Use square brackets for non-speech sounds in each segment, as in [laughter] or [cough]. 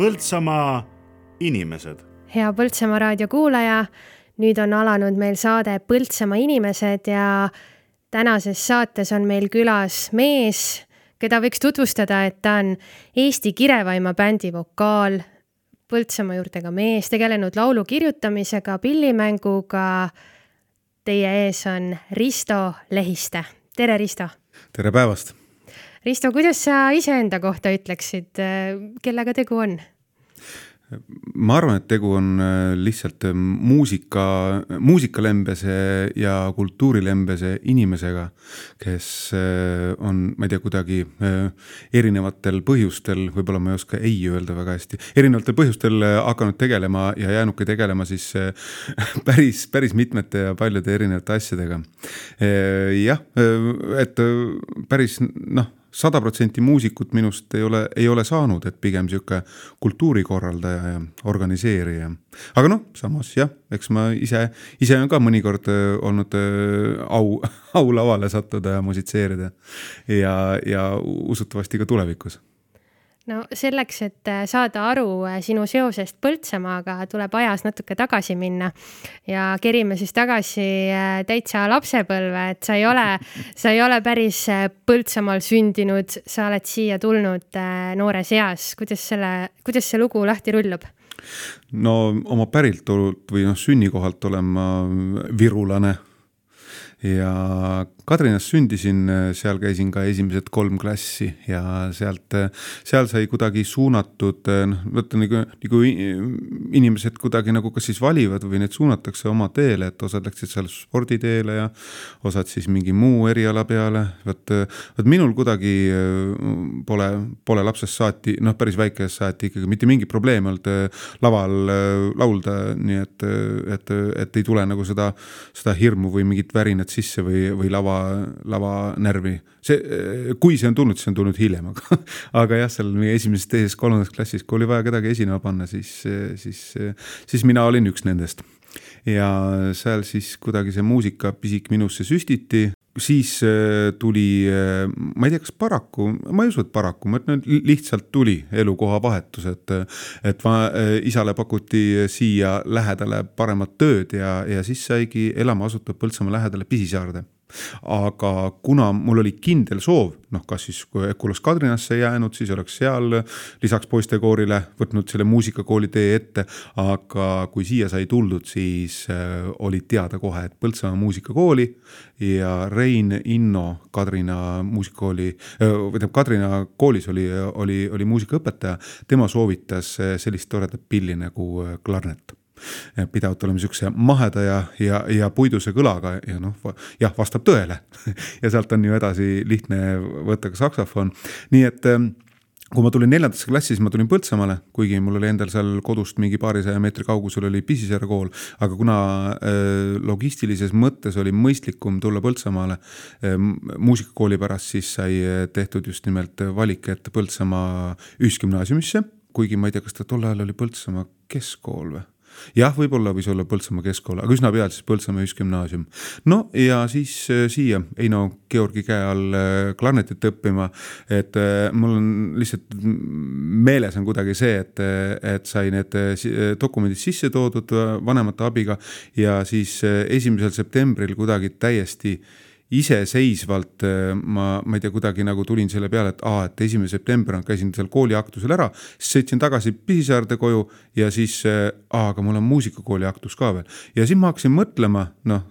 Põltsamaa inimesed. hea Põltsamaa raadio kuulaja, nüüd on alanud meil saade Põltsamaa inimesed ja tänases saates on meil külas mees, keda võiks tutvustada, et ta on Eesti Kirevaima bändi vokaal, Põltsamaa juurtega mees, tegelenud laulu kirjutamisega, pillimänguga. Teie ees on Risto Lehiste. tere, Risto! tere päevast! Risto, kuidas sa iseenda kohta ütleksid, kellega tegu on? ma arvan, et tegu on äh, lihtsalt äh, muusika, muusikalembese ja kultuurilembese inimesega, kes äh, on, ma ei tea, kuidagi erinevatel põhjustel, võib-olla ma ei oska ei öelda väga hästi, erinevatel põhjustel hakanud tegelema ja jäänudki tegelema siis [laughs] päris, päris mitmete ja paljude erinevate asjadega. jah, et päris noh sada protsenti muusikut minust ei ole, ei ole saanud, et pigem sihuke kultuurikorraldaja ja organiseerija. aga noh, samas jah, eks ma ise, ise olen ka mõnikord äh, olnud äh, au, [laughs] au lavale sattuda ja musitseerida ja, ja usutavasti ka tulevikus no selleks, et äh, saada aru äh, sinu seosest Põltsamaaga, tuleb ajas natuke tagasi minna ja kerime siis tagasi äh, täitsa lapsepõlve, et sa ei ole, sa ei ole päris Põltsamaal sündinud, sa oled siia tulnud noores eas. kuidas selle, kuidas see lugu lahti rullub? no oma päritolult või noh, sünnikohalt olen ma virulane ja Kadrinas sündisin, seal käisin ka esimesed kolm klassi ja sealt, seal sai kuidagi suunatud, noh, vaata nagu, nagu inimesed kuidagi nagu kas siis valivad või neid suunatakse oma teele, et osad läksid seal sporditeele ja osad siis mingi muu eriala peale. vot, vot minul kuidagi pole, pole lapsest saati, noh, päris väikesest saati ikkagi mitte mingit probleemi olnud laval laulda, nii et, et, et ei tule nagu seda, seda hirmu või mingit värinat sisse või, või lava lavanärvi. see, kui see on tulnud, siis on tulnud hiljem, aga, [laughs] aga jah, seal meie esimeses, teises, kolmandas klassis, kui oli vaja kedagi esinema panna, siis, siis, siis mina olin üks nendest. ja seal siis kuidagi see muusikapisik minusse süstiti, siis tuli, ma ei tea, kas paraku, ma ei usu, et paraku, ma ütlen, et lihtsalt tuli elukoha vahetus, et. et ma, isale pakuti siia lähedale paremat tööd ja, ja siis saigi elama asuda Põltsamaa lähedale Pisisaarde aga kuna mul oli kindel soov, noh, kas siis kui Eculas Kadrinasse jäänud, siis oleks seal lisaks poistekoorile võtnud selle muusikakooli tee ette. aga kui siia sai tuldud, siis äh, oli teada kohe, et Põltsamaa muusikakooli ja Rein Inno Kadrina muusikakooli äh,, või tähendab Kadrina koolis oli, oli, oli muusikaõpetaja, tema soovitas äh, sellist toredat pilli nagu äh, klarnet pidavad olema siukse maheda ja, ja, ja puiduse kõlaga ja noh, jah, vastab tõele. [laughs] Ja sealt on ju edasi lihtne võtta ka saksofon, nii et ähm, kui ma tulin neljandasse klassi, siis ma tulin Põltsamaale, kuigi mul oli endal seal kodust mingi paarisaja meetri kaugusel oli Pisisaare kool, aga kuna äh, logistilises mõttes oli mõistlikum tulla Põltsamaale äh, muusikakooli pärast, siis sai tehtud just nimelt valik, et Põltsamaa ühisgümnaasiumisse, kuigi ma ei tea, kas ta tol ajal oli Põltsamaa keskkool või jah, võib-olla võis olla Põltsamaa keskkool, aga üsna peatselt Põltsamaa Ühisgümnaasium. no ja siis äh, siia Eino Georgi käe all äh, klarnetit õppima, et äh, mul on lihtsalt meeles on kuidagi see, et, et sai need dokumendid sisse toodud vanemate abiga ja siis esimesel septembril kuidagi täiesti iseseisvalt äh, ma, ma ei tea, kuidagi nagu tulin selle peale, et aa, et esimene september on, käisin seal kooliaktusel ära, siis sõitsin tagasi Pisisaarde koju ja siis äh, aa, aga mul on muusikakooli aktus ka veel. ja siis ma hakkasin mõtlema, noh,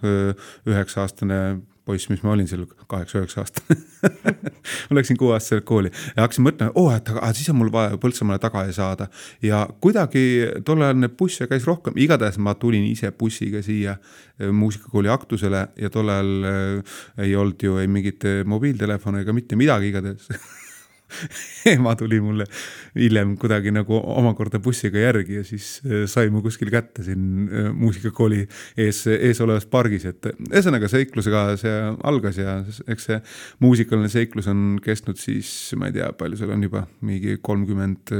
üheksa aastane poiss, mis ma olin seal kaheksa-üheksa aastane. [laughs] Ma läksin kuueaastaselt kooli ja hakkasin mõtlema, oo, et aga siis on mul vaja Põltsamaale tagasi saada. ja kuidagi tol ajal neid busse käis rohkem, igatahes ma tulin ise bussiga siia äh, muusikakooli aktusele ja tol ajal äh, ei olnud ju ei mingit äh, mobiiltelefoni ega mitte midagi, igatahes [laughs] [laughs] ema tuli mulle hiljem kuidagi nagu omakorda bussiga järgi ja siis äh, sai mu kuskil kätte siin äh, muusikakooli ees, ees olevas pargis, et ühesõnaga seiklusega see algas ja eks see muusikaline seiklus on kestnud siis, ma ei tea, palju seal on juba mingi kolmkümmend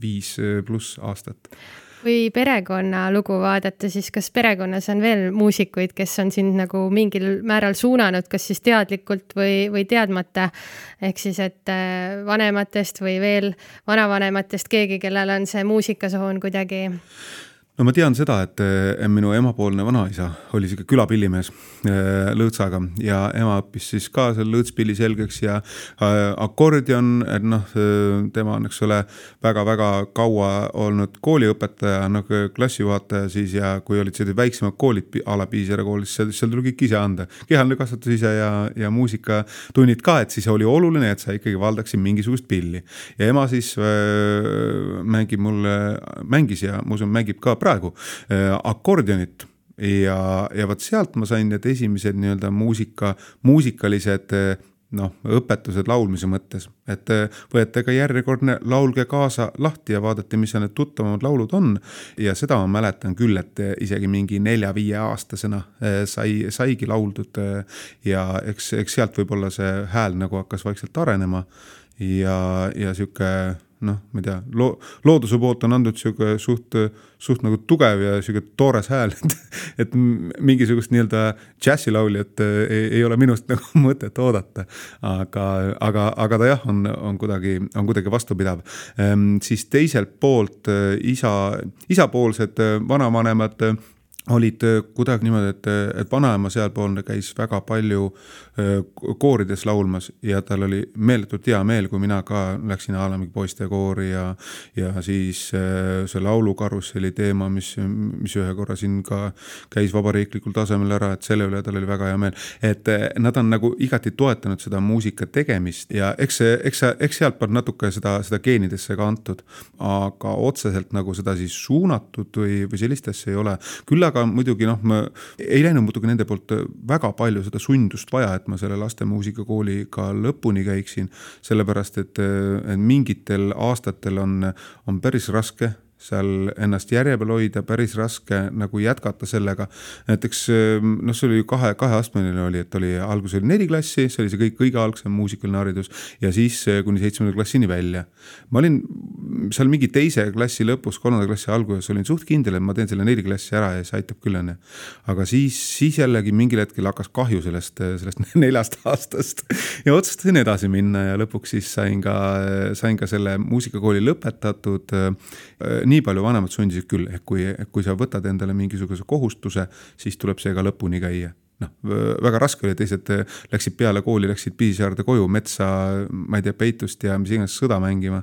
viis pluss aastat kui perekonna lugu vaadata, siis kas perekonnas on veel muusikuid, kes on sind nagu mingil määral suunanud, kas siis teadlikult või, või teadmata? ehk siis, et äh, vanematest või veel vanavanematest keegi, kellel on see muusikasoon kuidagi no ma tean seda, et eh, minu emapoolne vanaisa oli sihuke külapillimees eh, lõõtsaga ja ema õppis siis ka seal lõõtspilli selgeks ja eh, akordion, et noh, tema on, eks ole, väga-väga kaua olnud kooliõpetaja, noh klassijuhataja siis ja kui olid sellised väiksemad koolid a la Piisjärve koolis, seal, seal tuli kõik ise anda. kehaline kasvatus ise ja, ja muusikatunnid ka, et siis oli oluline, et sa ikkagi valdaksid mingisugust pilli. ja ema siis äh, mängib mulle, mängis ja ma usun, mängib ka praegu praegu äh, akordionit ja, ja vot sealt ma sain need esimesed nii-öelda muusika, muusikalised äh, noh, õpetused laulmise mõttes, et äh, võeti ka järjekordne Laulge kaasa lahti ja vaadati, mis need tuttavamad laulud on. ja seda ma mäletan küll, et isegi mingi nelja-viieaastasena sai, saigi lauldud ja eks, eks sealt võib-olla see hääl nagu hakkas vaikselt arenema. Ja, ja sihuke noh, ma ei tea, loo-, looduse poolt on andnud sihuke suht, suht nagu tugev ja sihuke toores hääl, [laughs] et, et mingisugust nii-öelda džässilauljat äh, ei, ei ole minust [laughs] nagu mõtet oodata. aga, aga, aga ta jah, on, on kuidagi, on kuidagi vastupidav ehm,. siis teiselt poolt äh, isa, isapoolsed äh, vanavanemad olid kuidagi niimoodi, et, et vanaema sealpoolne käis väga palju koorides laulmas ja tal oli meeletult hea meel, kui mina ka läksin a la mingi poistekoori ja, ja siis see laulukarusselli teema, mis, mis ühe korra siin ka käis vabariiklikul tasemel ära, et selle üle tal oli väga hea meel. et nad on nagu igati toetanud seda muusika tegemist ja eks see, eks see, eks sealtpoolt natuke seda, seda geenidesse ka antud. aga otseselt nagu seda siis suunatud või, või sellist asja ei ole. küll aga muidugi noh, ma ei läinud muidugi nende poolt väga palju seda sundust vaja, et ma selle laste muusikakooliga lõpuni käiksin, sellepärast et, et mingitel aastatel on, on päris raske seal ennast järje peal hoida, päris raske nagu jätkata sellega. näiteks noh, see oli kahe, kaheastmeline oli, et oli alguses oli neli klassi, see oli see kõik kõige algsem muusikaline haridus ja siis kuni seitsmenda klassini välja. ma olin seal mingi teise klassi lõpus, kolmanda klassi alguses olin suht kindel, et ma teen selle neli klassi ära ja see aitab küll onju. aga siis, siis jällegi mingil hetkel hakkas kahju sellest, sellest [laughs] neljast aastast ja otsustasin edasi minna ja lõpuks siis sain ka, sain ka selle muusikakooli lõpetatud nii palju vanemad sundisid küll, et kui, kui sa võtad endale mingisuguse kohustuse, siis tuleb see ka lõpuni käia noh, väga raske oli, teised läksid peale kooli, läksid Piisaarde koju metsa, ma ei tea, peitust ja mis iganes sõda mängima.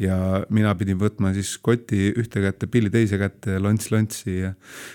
ja mina pidin võtma siis koti ühte kätte, pilli teise kätte ja lonts-lontsi ja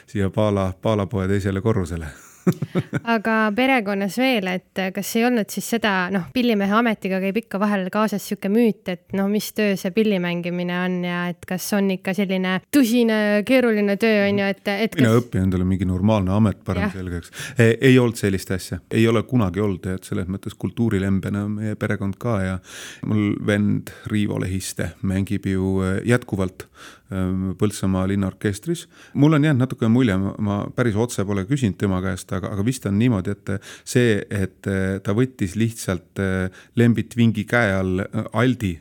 siia Paala, Paalapoe teisele korrusele [laughs] [laughs] aga perekonnas veel, et kas ei olnud siis seda, noh, pillimehe ametiga käib ikka vahel kaasas sihuke müüt, et noh, mis töö see pilli mängimine on ja et kas on ikka selline tõsine, keeruline töö on ju, et, et. mina kas... õpin endale mingi normaalne amet parem selgeks. ei olnud sellist asja, ei ole kunagi olnud, et selles mõttes kultuurilembena meie perekond ka ja mul vend Riivo Lehiste mängib ju jätkuvalt Ehm, Põltsamaa linnaorkestris. mul on jäänud natuke mulje, ma päris otse pole küsinud tema käest, aga, aga vist on niimoodi, et see, et eh, ta võttis lihtsalt eh, Lembit Vingi käe all eh, Aldi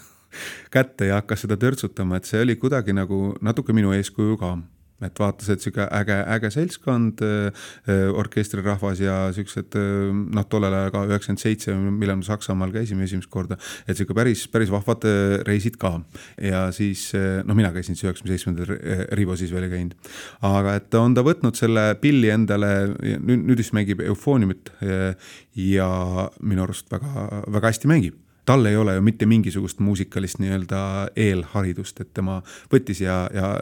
[laughs] kätte ja hakkas seda törtsutama, et see oli kuidagi nagu natuke minu eeskuju ka et vaatas, et sihuke äge, äge seltskond, äh, äh, orkestrirahvas ja siuksed äh, noh, tollel ajal ka üheksakümmend seitse, millal me Saksamaal käisime esimest korda, et sihuke päris, päris vahvad reisid ka. ja siis noh, mina käisin siis üheksakümne seitsmendal, Rivo siis veel ei käinud. aga et on ta võtnud selle pilli endale, nüüd, nüüd vist mängib eufooniumit ja minu arust väga, väga hästi mängib tal ei ole ju mitte mingisugust muusikalist nii-öelda eelharidust, et tema võttis ja, ja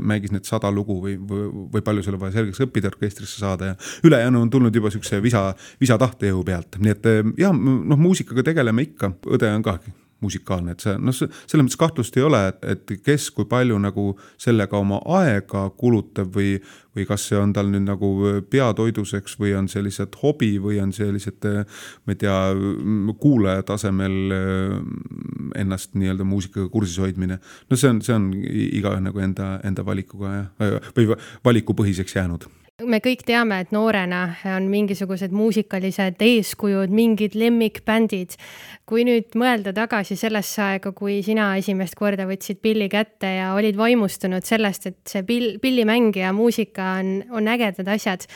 mängis need sada lugu või, või, või palju seal vaja selgeks õppida orkestrisse saada ja ülejäänu on tulnud juba siukse visa, visa tahtejõu pealt, nii et jah, noh, muusikaga tegeleme ikka, õde on ka musikaalne, et see noh, selles mõttes kahtlust ei ole, et, kes kui palju nagu sellega oma aega kulutab või, või kas see on tal nüüd nagu peatoiduseks või on see lihtsalt hobi või on see lihtsalt, ma ei tea, kuulaja tasemel ennast nii-öelda muusikaga kursis hoidmine. no see on, see on igaühe nagu enda, enda valikuga jah, või valikupõhiseks jäänud me kõik teame, et noorena on mingisugused muusikalised eeskujud, mingid lemmikbändid. kui nüüd mõelda tagasi sellesse aega, kui sina esimest korda võtsid pilli kätte ja olid vaimustunud sellest, et see pill, pillimäng ja muusika on, on ägedad asjad.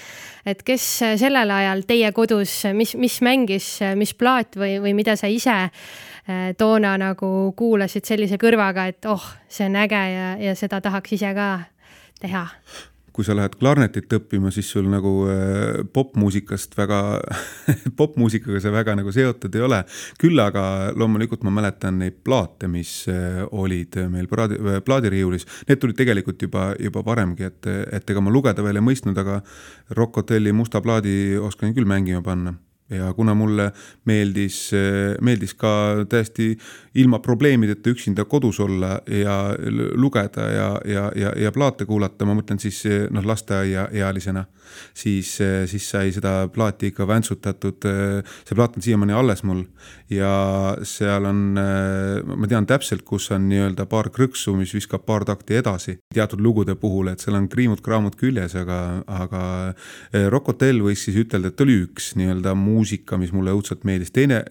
et kes sellel ajal teie kodus, mis, mis mängis, mis plaat või, või mida sa ise eh, toona nagu kuulasid sellise kõrvaga, et oh, see on äge ja, ja seda tahaks ise ka teha? Kui sa lähed klarnetit õppima, siis sul nagu äh, popmuusikast väga [laughs] popmuusikaga see väga nagu seotud ei ole. küll aga loomulikult ma mäletan neid plaate, mis äh, olid meil plaadi, äh, plaadiriiulis, need tulid tegelikult juba, juba varemgi, et, et ega ma lugeda veel ei mõistnud, aga Rock Hotelli musta plaadi oskan küll mängima panna ja kuna mulle meeldis, meeldis ka täiesti ilma probleemideta üksinda kodus olla ja lugeda ja, ja, ja, ja plaate kuulata, ma mõtlen siis noh, lasteaiaealisena, siis, siis sai seda plaati ikka väntsutatud. see plaat on siiamaani alles mul ja seal on, ma tean täpselt, kus on nii-öelda paar krõksu, mis viskab paar takti edasi teatud lugude puhul, et seal on kriimud-kraamud küljes, aga, aga Rock Hotel võiks siis ütelda, et oli üks nii-öelda muu muusika, mis mulle õudselt meeldis, teine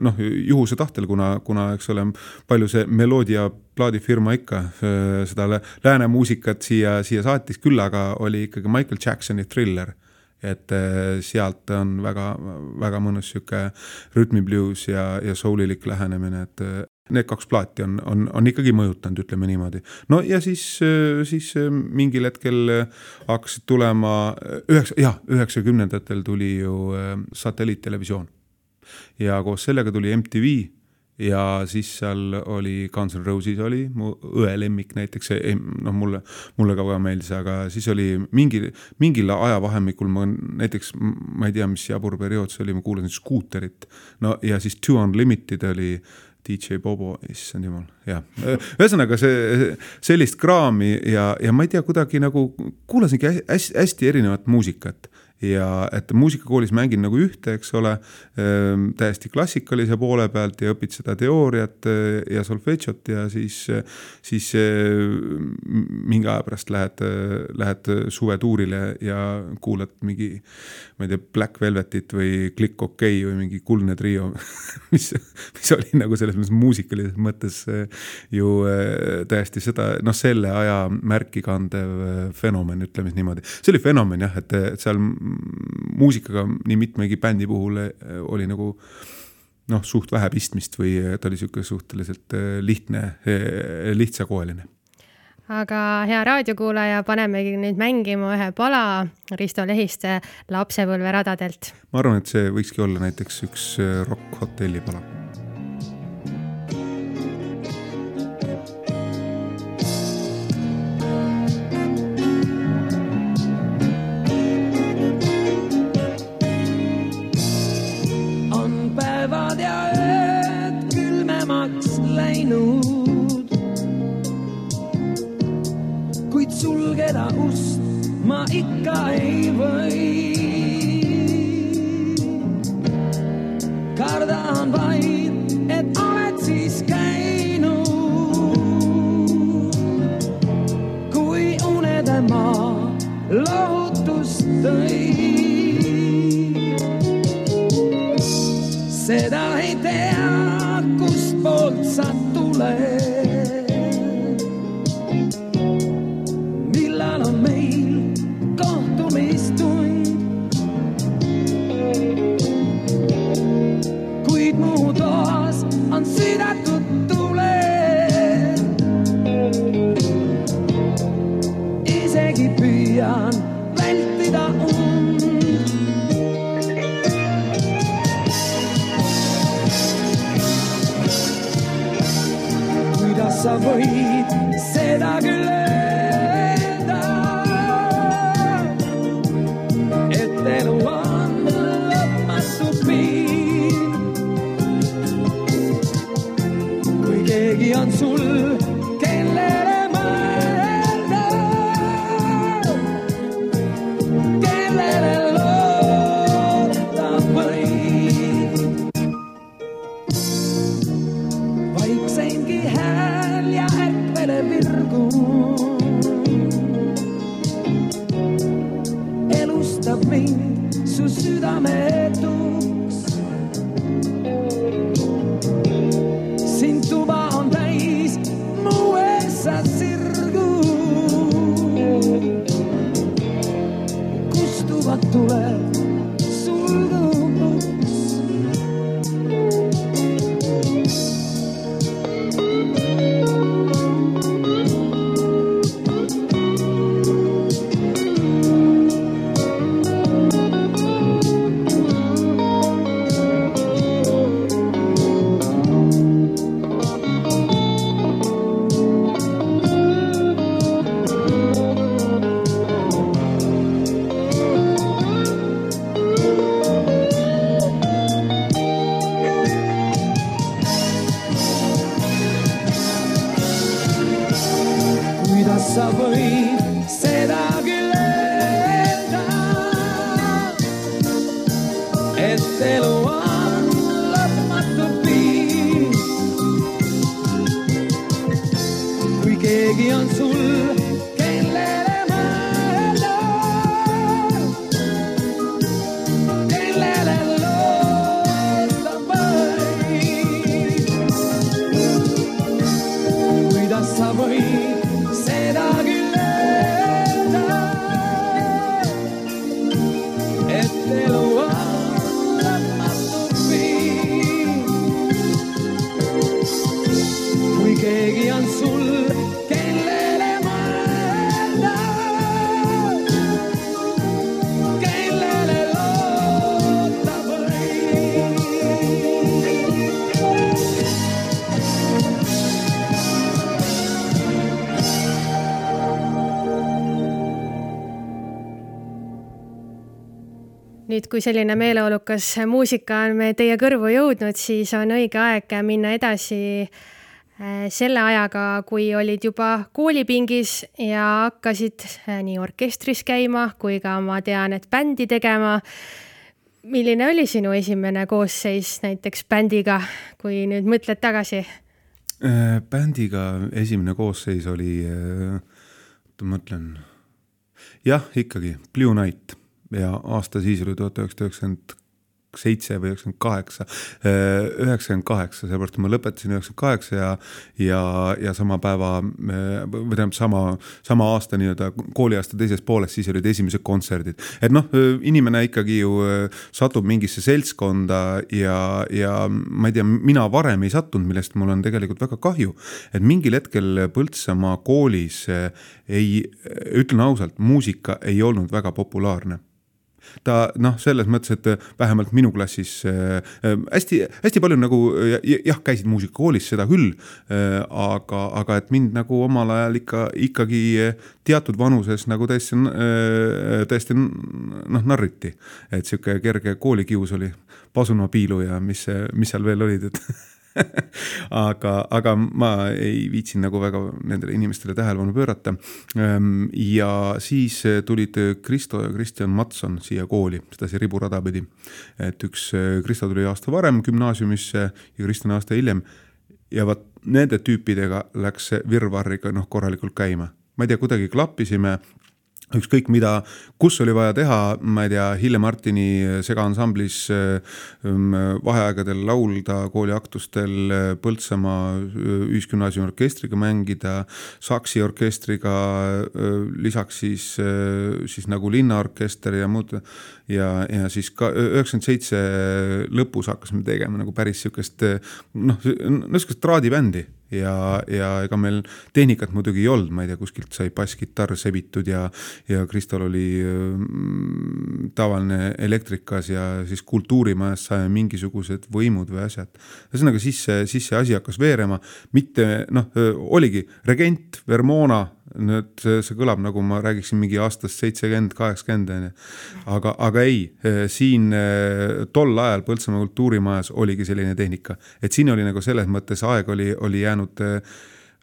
noh, juhuse tahtel, kuna, kuna eks ole, palju see Melodia plaadifirma ikka seda lääne muusikat siia, siia saatis, küll aga oli ikkagi Michael Jacksoni Thriller. Et sealt on väga, väga mõnus sihuke rütmiblius ja, ja soulilik lähenemine, et need kaks plaati on, on, on ikkagi mõjutanud, ütleme niimoodi. no ja siis, siis mingil hetkel hakkasid tulema üheksa, jah, üheksakümnendatel tuli ju äh, satelliittelevisioon. ja koos sellega tuli MTV ja siis seal oli Guns N Roses oli mu õe lemmik näiteks, noh, mulle, mulle ka väga meeldis, aga siis oli mingi, mingil ajavahemikul ma näiteks, ma ei tea, mis jabur periood see oli, ma kuulasin Scooterit. no ja siis Two Unlimited oli DJ Bobo, issand jumal, jah. ühesõnaga see, sellist kraami ja, ja ma ei tea, kuidagi nagu kuulasingi hästi, hästi erinevat muusikat ja et muusikakoolis mängin nagu ühte, eks ole, ehm, täiesti klassikalise poole pealt ja õpid seda teooriat eh, ja solfedžot ja siis, siis eh, mingi aja pärast lähed, lähed suvetuurile ja kuulad mingi, ma ei tea, Black Velvetit või Click OK või mingi Kuldne Trio [laughs] mis, mis oli nagu selles mõttes muusikalises mõttes eh, ju täiesti seda, noh, selle aja märki kandev fenomen, ütleme siis niimoodi. see oli fenomen jah, et, et seal muusikaga nii mitmegi bändi puhul eh, oli nagu noh, suht vähe pistmist või ta oli niisugune suhteliselt eh, lihtne, eh, lihtsakoeline aga hea raadiokuulaja, panemegi nüüd mängima ühe pala Risto Lehiste Lapsepõlveradadelt. ma arvan, et see võikski olla näiteks üks Rock Hotelli pala ma ikka ei või. kardan vaid, kui selline meeleolukas muusika on me teie kõrvu jõudnud, siis on õige aeg minna edasi äh, selle ajaga, kui olid juba koolipingis ja hakkasid äh, nii orkestris käima kui ka ma tean, et bändi tegema. milline oli sinu esimene koosseis näiteks bändiga, kui nüüd mõtled tagasi? Äh, bändiga esimene koosseis oli, oota ma mõtlen, jah, ikkagi Blue Night ja aasta siis oli tuhat üheksasada üheksakümmend seitse või üheksakümmend kaheksa, üheksakümmend kaheksa, sellepärast et ma lõpetasin üheksakümmend kaheksa ja ja, ja sama päeva või tähendab sama, sama aasta nii-öelda kooliaasta teises pooles, siis olid esimesed kontserdid. et noh, inimene ikkagi ju satub mingisse seltskonda ja, ja ma ei tea, mina varem ei sattunud, millest mul on tegelikult väga kahju, et mingil hetkel Põltsamaa koolis ei, ütlen ausalt, muusika ei olnud väga populaarne ta noh, selles mõttes, et vähemalt minu klassis äh, hästi-hästi palju nagu äh, jah, käisid muusikakoolis, seda küll äh,, aga, aga et mind nagu omal ajal ikka, ikkagi teatud vanuses nagu täiesti, täiesti noh, narriti. et sihuke kerge koolikius oli, pasunapiilu ja mis, mis seal veel olid, et [laughs] [laughs] aga, aga ma ei viitsinud nagu väga nendele inimestele tähelepanu pöörata. ja siis tulid Kristo ja Kristjan Matson siia kooli, sedasi riburada pidi. et üks Kristo tuli aasta varem gümnaasiumisse ja Kristjan aasta hiljem. ja vot nende tüüpidega läks see virvarr ikka noh, korralikult käima. ma ei tea, kuidagi klappisime ükskõik mida, kus oli vaja teha, ma ei tea, Hille Martini segaansamblis vaheaegadel laulda, kooliaktustel Põltsamaa Ühisgümnaasiumi orkestriga mängida, Saksi orkestriga, lisaks siis, siis nagu linnaorkester ja muud ja, ja siis ka üheksakümmend seitse lõpus hakkasime tegema nagu päris sihukest noh, no sihukest traadibändi ja, ja ega meil tehnikat muidugi ei olnud, ma ei tea, kuskilt sai basskitarr sebitud ja, ja Kristol oli mm, tavaline elektrikas ja siis kultuurimajas saime mingisugused võimud või asjad. ühesõnaga siis see, siis see asi hakkas veerema, mitte noh, oligi Regent, Vermona, nüüd see, kõlab nagu ma räägiksin mingi aastast seitsekümmend, kaheksakümmend onju. aga, aga ei, siin tol ajal Põltsamaa kultuurimajas oligi selline tehnika, et siin oli nagu selles mõttes aeg oli, oli jäänud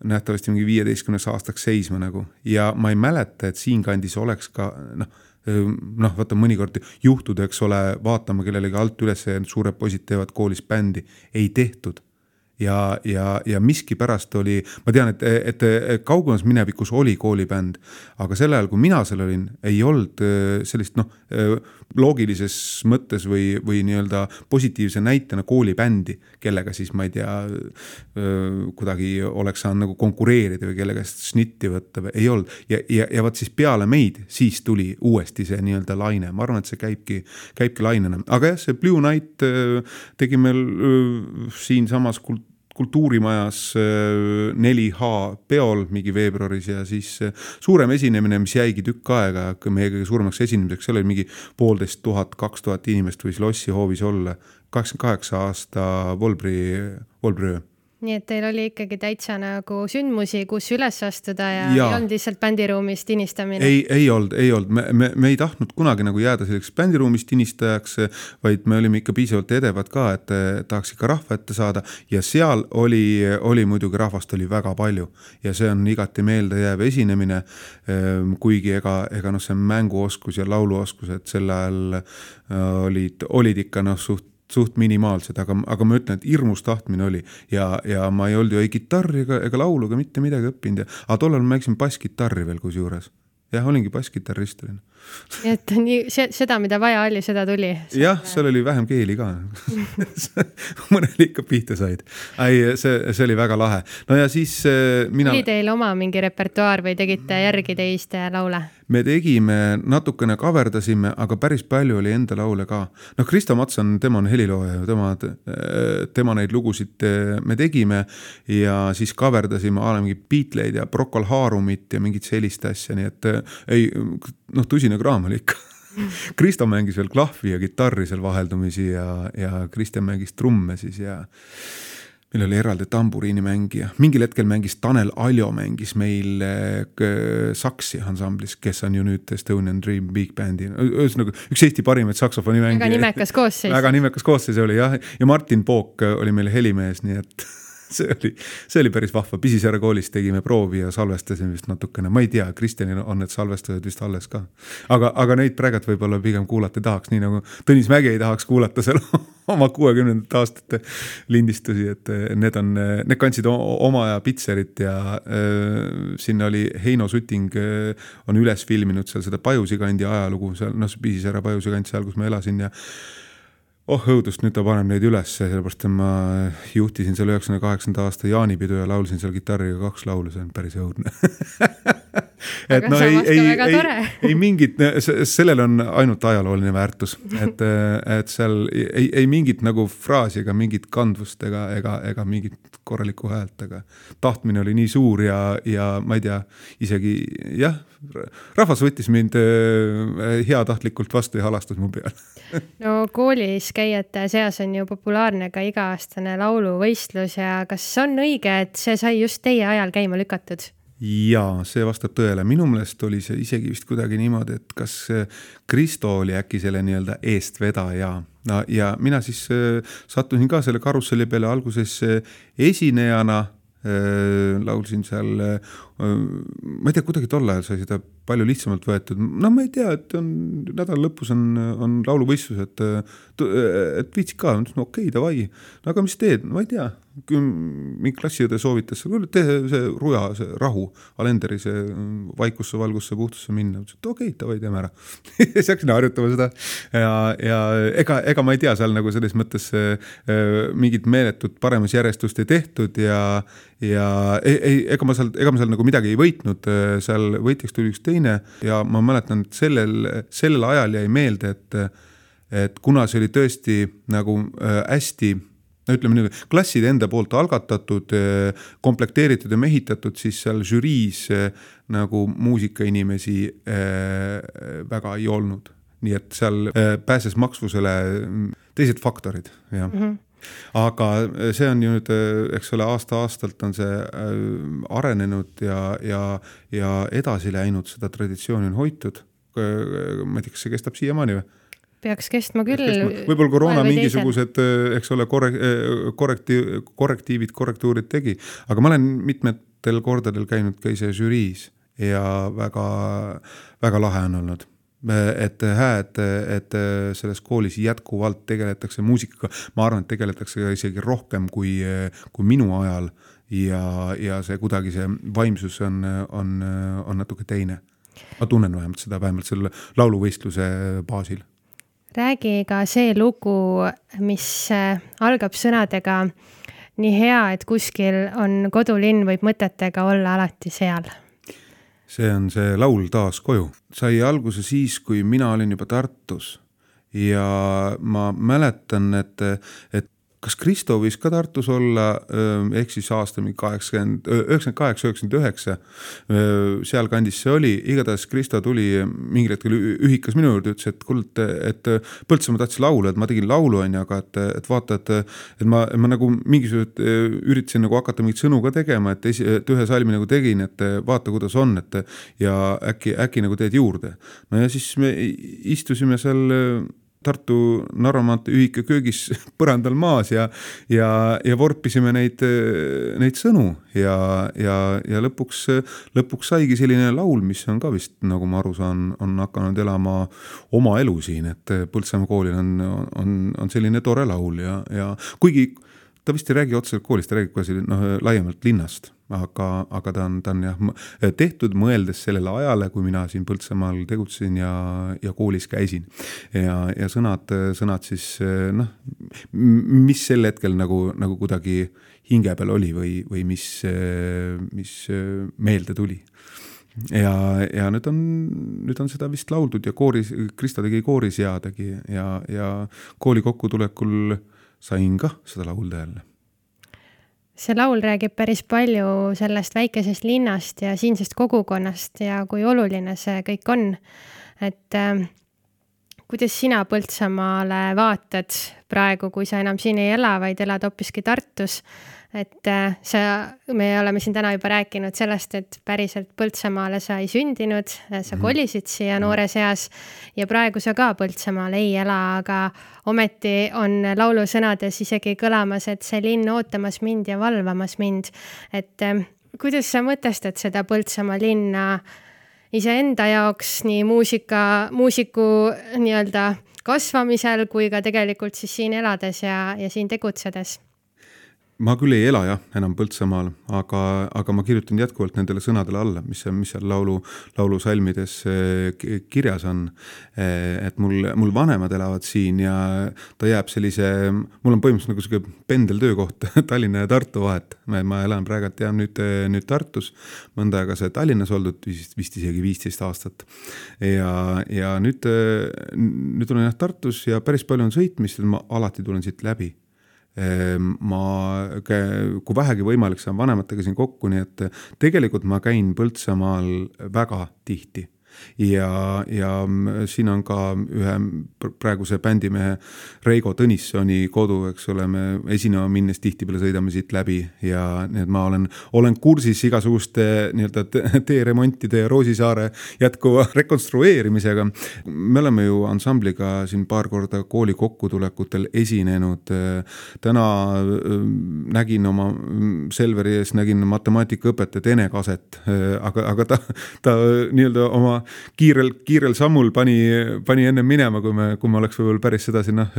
nähtavasti mingi viieteistkümneks aastaks seisma nagu. Ja ma ei mäleta, et siinkandis oleks ka noh, noh, vaata mõnikord juhtuda, eks ole, vaatama kellelegi alt üles ja suured poisid teevad koolis bändi, ei tehtud ja, ja, ja miskipärast oli, ma tean, et, et kaugemas minevikus oli koolibänd, aga sel ajal, kui mina seal olin, ei olnud sellist noh, loogilises mõttes või, või nii-öelda positiivse näitena koolibändi, kellega siis ma ei tea, kuidagi oleks saanud nagu konkureerida või kelle käest snitti võtta või ei olnud. ja, ja, ja vot siis peale meid, siis tuli uuesti see nii-öelda laine, ma arvan, et see käibki, käibki lainena, aga jah, see Blue Night tegi meil siinsamas kult-, kultuurimajas 4H peol mingi veebruaris ja siis suurem esinemine, mis jäigi tükk aega meie kõige suuremaks esinemiseks, seal oli mingi poolteist tuhat, kaks tuhat inimest võis Lossi hoovis olla. kaheksakümmend kaheksa aasta Volbri, Volbri öö nii et teil oli ikkagi täitsa nagu sündmusi, kus üles astuda ja, ja. ei olnud lihtsalt bändiruumis tinistamine? ei, ei olnud, ei olnud, me, me, me ei tahtnud kunagi nagu jääda selliseks bändiruumis tinistajaks, vaid me olime ikka piisavalt edevad ka, et tahaks ikka rahva ette saada ja seal oli, oli muidugi rahvast oli väga palju ja see on igati meeldejääv esinemine. Ehm, kuigi ega, ega noh, see mänguoskus ja lauluoskus, et sel ajal äh, olid, olid ikka noh, suht suht minimaalsed, aga, aga ma ütlen, et hirmus tahtmine oli ja, ja ma ei olnud ju ei kitarri ega, ega laulu ega mitte midagi õppinud ja, aga tollal ma mängisin basskitarri veel kusjuures. jah, olingi basskitarrist olin nii et nii seda, mida vaja oli, seda tuli. jah, seal oli vähem keeli ka [laughs] mõnel ikka pihta said. ei, see, see oli väga lahe. no ja siis äh, mina. oli teil oma mingi repertuaar või tegite järgi teiste laule? me tegime, natukene kaverdasime, aga päris palju oli enda laule ka. noh, Krista Matson, tema on helilooja ju, tema, tema neid lugusid äh, me tegime ja siis la mingit Beatleid ja Procol Harumit ja mingit sellist asja, nii et ei noh, tõsine kraam oli ikka Kristo mängis veel klahvi ja kitarri seal vaheldumisi ja, ja Kristjan mängis trumme siis ja meil oli eraldi tamburiinimängija, mingil hetkel mängis Tanel Aljo mängis meil äh, saksi ansamblis, kes on ju nüüd Estonian Dream Big Bandi, ühesõnaga üks Eesti parimaid saksofonimängija. väga nimekas koosseis. väga nimekas koosseis oli jah, ja Martin Pook oli meil helimees, nii et [laughs] see oli, see oli päris vahva, Pisisaare koolis tegime proovi ja salvestasime vist natukene, ma ei tea, Kristjanil on need salvestused vist alles ka. aga, aga neid praegult võib-olla pigem kuulata ei tahaks, nii nagu Tõnis Mägi ei tahaks kuulata seal [laughs] oma kuuekümnendate aastate lindistusi, et need on, need kandsid oma aja pitserit ja äh, sinna oli Heino Suting äh, on üles filminud seal seda Pajusi kandi ajalugu seal, noh, see Pisisaare Pajusi kand seal, kus ma elasin ja oh õudust, nüüd ta paneb neid ülesse, sellepärast et ma juhtisin seal üheksakümne kaheksanda aasta jaanipidu ja laulsin seal kitarriga kaks laulu, see on päris õudne [laughs] et noh, ei, ei, ei, ei mingit, sellel on ainult ajalooline väärtus, et, et seal ei, ei mingit nagu fraasi ega mingit kandvust ega, ega, ega mingit korralikku häält, aga tahtmine oli nii suur ja, ja ma ei tea, isegi jah, rahvas võttis mind äh, heatahtlikult vastu ja halastas mu peale. [laughs] No koolis käijate seas on ju populaarne ka iga-aastane lauluvõistlus ja kas on õige, et see sai just teie ajal käima lükatud? Jaa, see vastab tõele, minu meelest oli see isegi vist kuidagi niimoodi, et kas Kristo oli äkki selle nii-öelda eestvedaja. no ja mina siis äh, sattusin ka selle karusselli peale alguses äh, esinejana äh, laulsin seal, ma ei tea, kuidagi tol ajal sai seda palju lihtsamalt võetud, no ma ei tea, et on nädala lõpus on, on lauluvõistlused, et viitsid ka, ma ütlesin okei okay,, davai. no aga mis teed, ma ei tea, mingi klassiõde soovitas, tee see Ruja, see Rahu, Alenderi see vaikusse, valgusse, puhtusse minna, ütlesin, et okei okay,, davai, teeme ära. [laughs] Siis hakkasin harjutama seda. Ja, ja ega, ega ma ei tea, seal nagu selles mõttes äh, mingit meeletut paremusjärjestust ei tehtud ja, ja ei, ei, ega ma seal, ega ma seal nagu midagi ei võitnud, seal võitjaks tuli üks teine ja ma mäletan, et sellel, sellel ajal jäi meelde, et et kuna see oli tõesti nagu äh, hästi no ütleme niimoodi, klasside enda poolt algatatud, äh, komplekteeritud ja mehitatud, siis seal žüriis äh, nagu muusikainimesi väga ei olnud. nii et seal pääses maksvusele teised faktorid, jah mm. -hmm aga see on ju nüüd, eks ole, aasta-aastalt on see arenenud ja, ja, ja edasi läinud, seda traditsiooni on hoitud. ma ei tea, kas see kestab siiamaani või? Peaks kestma küll. võib-olla koroona mingisugused, eh, eks ole, korre-, eh, korrektiiv, korrektiivid, korrektuurid tegi, aga ma olen mitmetel kordadel käinud ka ise žüriis ja väga, väga lahe on olnud. Et hää, et, et selles koolis jätkuvalt tegeletakse muusikaga, ma arvan, et tegeletakse isegi rohkem kui, kui minu ajal. Ja, ja see kuidagi see vaimsus on, on, on natuke teine. ma tunnen vähemalt seda, vähemalt selle lauluvõistluse baasil räägi ka see lugu, mis äh, algab sõnadega nii hea, et kuskil on kodulinn, võib mõtetega olla alati seal. see on see laul Taas koju. sai alguse siis, kui mina olin juba Tartus ja ma mäletan, et, et kas Kristo võis ka Tartus olla, ehk siis aasta mingi kaheksakümmend, üheksakümmend kaheksa, üheksakümmend üheksa, sealkandis see oli, igatahes Kristo tuli mingil hetkel ühikas minu juurde, ütles, et kuule, et, et Põltsamaa tahtis laulu, et ma tegin laulu, on ju, aga et, et vaata, et, et ma, ma nagu mingisugused üritasin nagu hakata mingeid sõnu ka tegema, et esi, et ühe salmi nagu tegin, et vaata, kuidas on, et ja äkki, äkki nagu teed juurde. no ja siis me istusime seal Tartu Narva maantee ühika köögis [laughs] põrandal maas ja, ja, ja vorpisime neid, neid sõnu ja, ja, ja lõpuks, lõpuks saigi selline laul, mis on ka vist, nagu ma aru saan, on hakanud elama oma elu siin, et Põltsamaa koolil on, on, on selline tore laul ja, ja kuigi ta vist ei räägi otseselt koolist, ta räägib ka siin noh, laiemalt linnast aga, aga ta on, ta on jah tehtud mõeldes sellele ajale, kui mina siin Põltsamaal tegutsesin ja, ja koolis käisin. ja, ja sõnad, sõnad siis noh, mis sel hetkel nagu, nagu kuidagi hinge peal oli või, või mis, mis meelde tuli ja, ja nüüd on, nüüd on seda vist lauldud ja kooris, Krista tegi kooris ja tegi ja, ja kooli kokkutulekul sain kah seda laulda jälle see laul räägib päris palju sellest väikesest linnast ja siinsest kogukonnast ja kui oluline see kõik on. et äh, kuidas sina Põltsamaale vaatad praegu, kui sa enam siin ei ela, vaid elad hoopiski Tartus et äh, sa, me oleme siin täna juba rääkinud sellest, et päriselt Põltsamaale sa ei sündinud, äh, sa mhm. kolisid siia mhm. noores eas ja praegu sa ka Põltsamaal ei ela, aga ometi on laulusõnades isegi kõlamas, et see linn ootamas mind ja valvamas mind. et äh, kuidas sa mõtestad seda Põltsamaa linna iseenda jaoks nii muusika, muusiku nii-öelda kasvamisel kui ka tegelikult siis siin elades ja, ja siin tegutsedes ma küll ei ela jah, enam Põltsamaal, aga, aga ma kirjutan jätkuvalt nendele sõnadele alla, mis, mis seal laulu, laulusalmides eh, kirjas on. Eh, et mul, mul vanemad elavad siin ja ta jääb sellise, mul on põhimõtteliselt nagu sihuke pendeltöökoht [laughs] Tallinna ja Tartu vahet. ma elan praegult jah nüüd, nüüd Tartus, mõnda aega sai Tallinnas oldud, vist, vist isegi viisteist aastat. ja, ja nüüd, nüüd olen jah Tartus ja päris palju on sõitmist, ma alati tulen siit läbi ma, kui vähegi võimalik, saan vanematega siin kokku, nii et tegelikult ma käin Põltsamaal väga tihti ja, ja siin on ka ühe praeguse bändimehe Reigo Tõnissoni kodu, eks ole, me esinema minnes tihtipeale sõidame siit läbi ja nii et ma olen, olen kursis igasuguste nii-öelda teeremontide ja Roosisaare jätkuva [laughs] rekonstrueerimisega. me oleme ju ansambliga siin paar korda kooli kokkutulekutel esinenud. täna nägin oma Selveri ees, nägin matemaatikaõpetajat Ene Kaset, aga, aga ta, ta nii-öelda oma kiirel, kiirel sammul pani, pani ennem minema, kui me, kui me oleks võib-olla päris sedasi noh,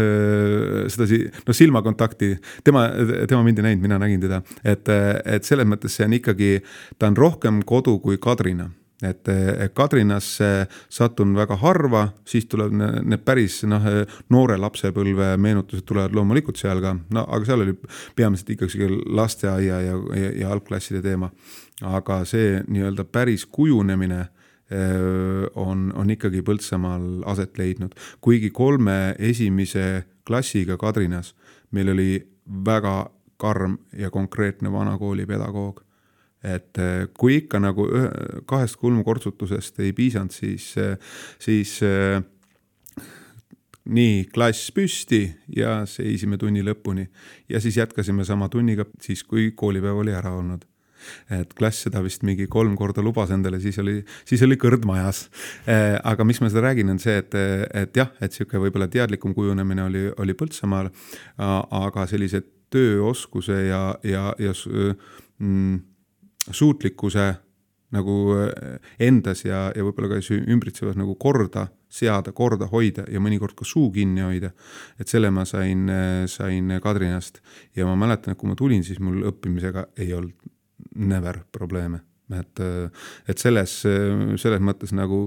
sedasi noh, silmakontakti. tema, tema mind ei näinud, mina nägin teda, et, et selles mõttes see on ikkagi, ta on rohkem kodu kui Kadrina et Kadrinasse satun väga harva, siis tuleb need päris noh, noore lapsepõlve meenutused tulevad loomulikult seal ka, no aga seal oli peamiselt ikkagi lasteaia ja, ja, ja algklasside teema. aga see nii-öelda päris kujunemine on, on ikkagi Põltsamaal aset leidnud. kuigi kolme esimese klassiga Kadrinas meil oli väga karm ja konkreetne vanakooli pedagoog. et kui ikka nagu ühe, kahest kulmukortsutusest ei piisanud, siis, siis nii klass püsti ja seisime tunni lõpuni ja siis jätkasime sama tunniga siis, kui koolipäev oli ära olnud et klass seda vist mingi kolm korda lubas endale, siis oli, siis oli kõrd majas. Eh, aga miks ma seda räägin, on see, et, et jah, et sihuke võib-olla teadlikum kujunemine oli, oli Põltsamaal, aga sellise tööoskuse ja, ja, ja mm, suutlikkuse nagu endas ja, ja võib-olla ka ümbritsevas nagu korda seada, korda hoida ja mõnikord ka suu kinni hoida. et selle ma sain, sain Kadrinast ja ma mäletan, et kui ma tulin, siis mul õppimisega ei olnud never probleeme, et, et selles, selles mõttes nagu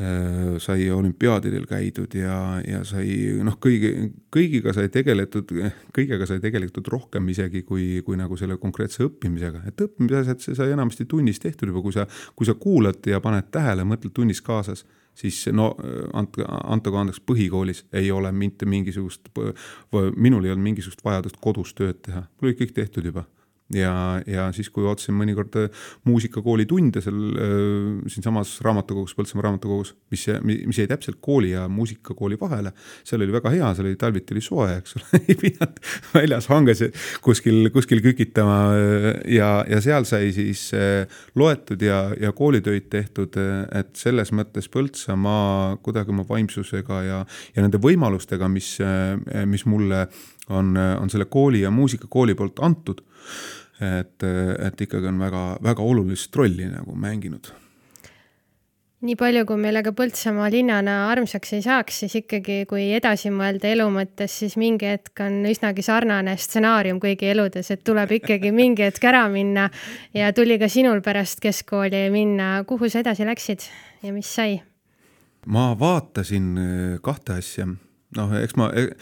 Äh, sai olümpiaadidel käidud ja, ja sai noh, kõigi, kõigiga sai tegeletud, kõigega sai tegeletud rohkem isegi kui, kui nagu selle konkreetse õppimisega, et õppimise asjad, see sai enamasti tunnis tehtud juba, kui sa, kui sa kuulad ja paned tähele, mõtled tunnis kaasas, siis no andke, antagu andeks, põhikoolis ei ole mitte mingisugust, minul ei olnud mingisugust vajadust kodus tööd teha, mul oli kõik tehtud juba ja, ja siis, kui ootasin mõnikord äh, muusikakooli tunde seal äh, siinsamas raamatukogus, Põltsamaa raamatukogus, mis, mis jäi täpselt kooli ja muusikakooli vahele, seal oli väga hea, seal oli talviti oli soe, eks ole [laughs] ei pidanud väljas hanges kuskil, kuskil kükitama äh, ja, ja seal sai siis loetud ja, ja koolitöid tehtud, et selles mõttes Põltsamaa kuidagi oma vaimsusega ja, ja nende võimalustega, mis, mis mulle on, on selle kooli ja muusikakooli poolt antud et, et ikkagi on väga, väga olulist rolli nagu mänginud nii palju, kui meile ka Põltsamaa linnana armsaks ei saaks, siis ikkagi, kui edasi mõelda elu mõttes, siis mingi hetk on üsnagi sarnane stsenaarium kõigi eludes, et tuleb ikkagi [laughs] mingi hetk ära minna ja tuli ka sinul pärast keskkooli minna. kuhu sa edasi läksid ja mis sai? ma vaatasin eh, kahte asja, noh, eks ma, eh,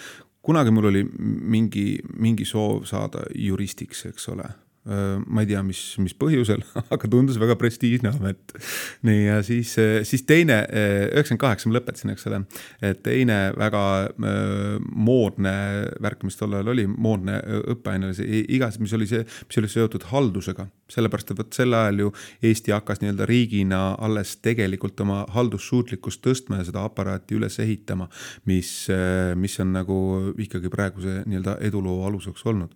kunagi mul oli mingi, mingi soov saada juristiks, eks ole ma ei tea, mis, mis põhjusel, [laughs] aga tundus väga prestiižne amet. nii ja siis, äh, siis teine, äh, üheksakümmend kaheksa ma lõpetasin, eks ole. teine väga moodne värk, mis tol ajal oli, moodne õppeaine oli see igas, mis oli see, mis oli seotud haldusega. sellepärast, et vot sel ajal ju Eesti hakkas nii-öelda riigina alles tegelikult oma haldussuutlikkust tõstma ja seda aparaati üles ehitama, mis, mis on nagu ikkagi praeguse nii-öelda eduloo aluseks olnud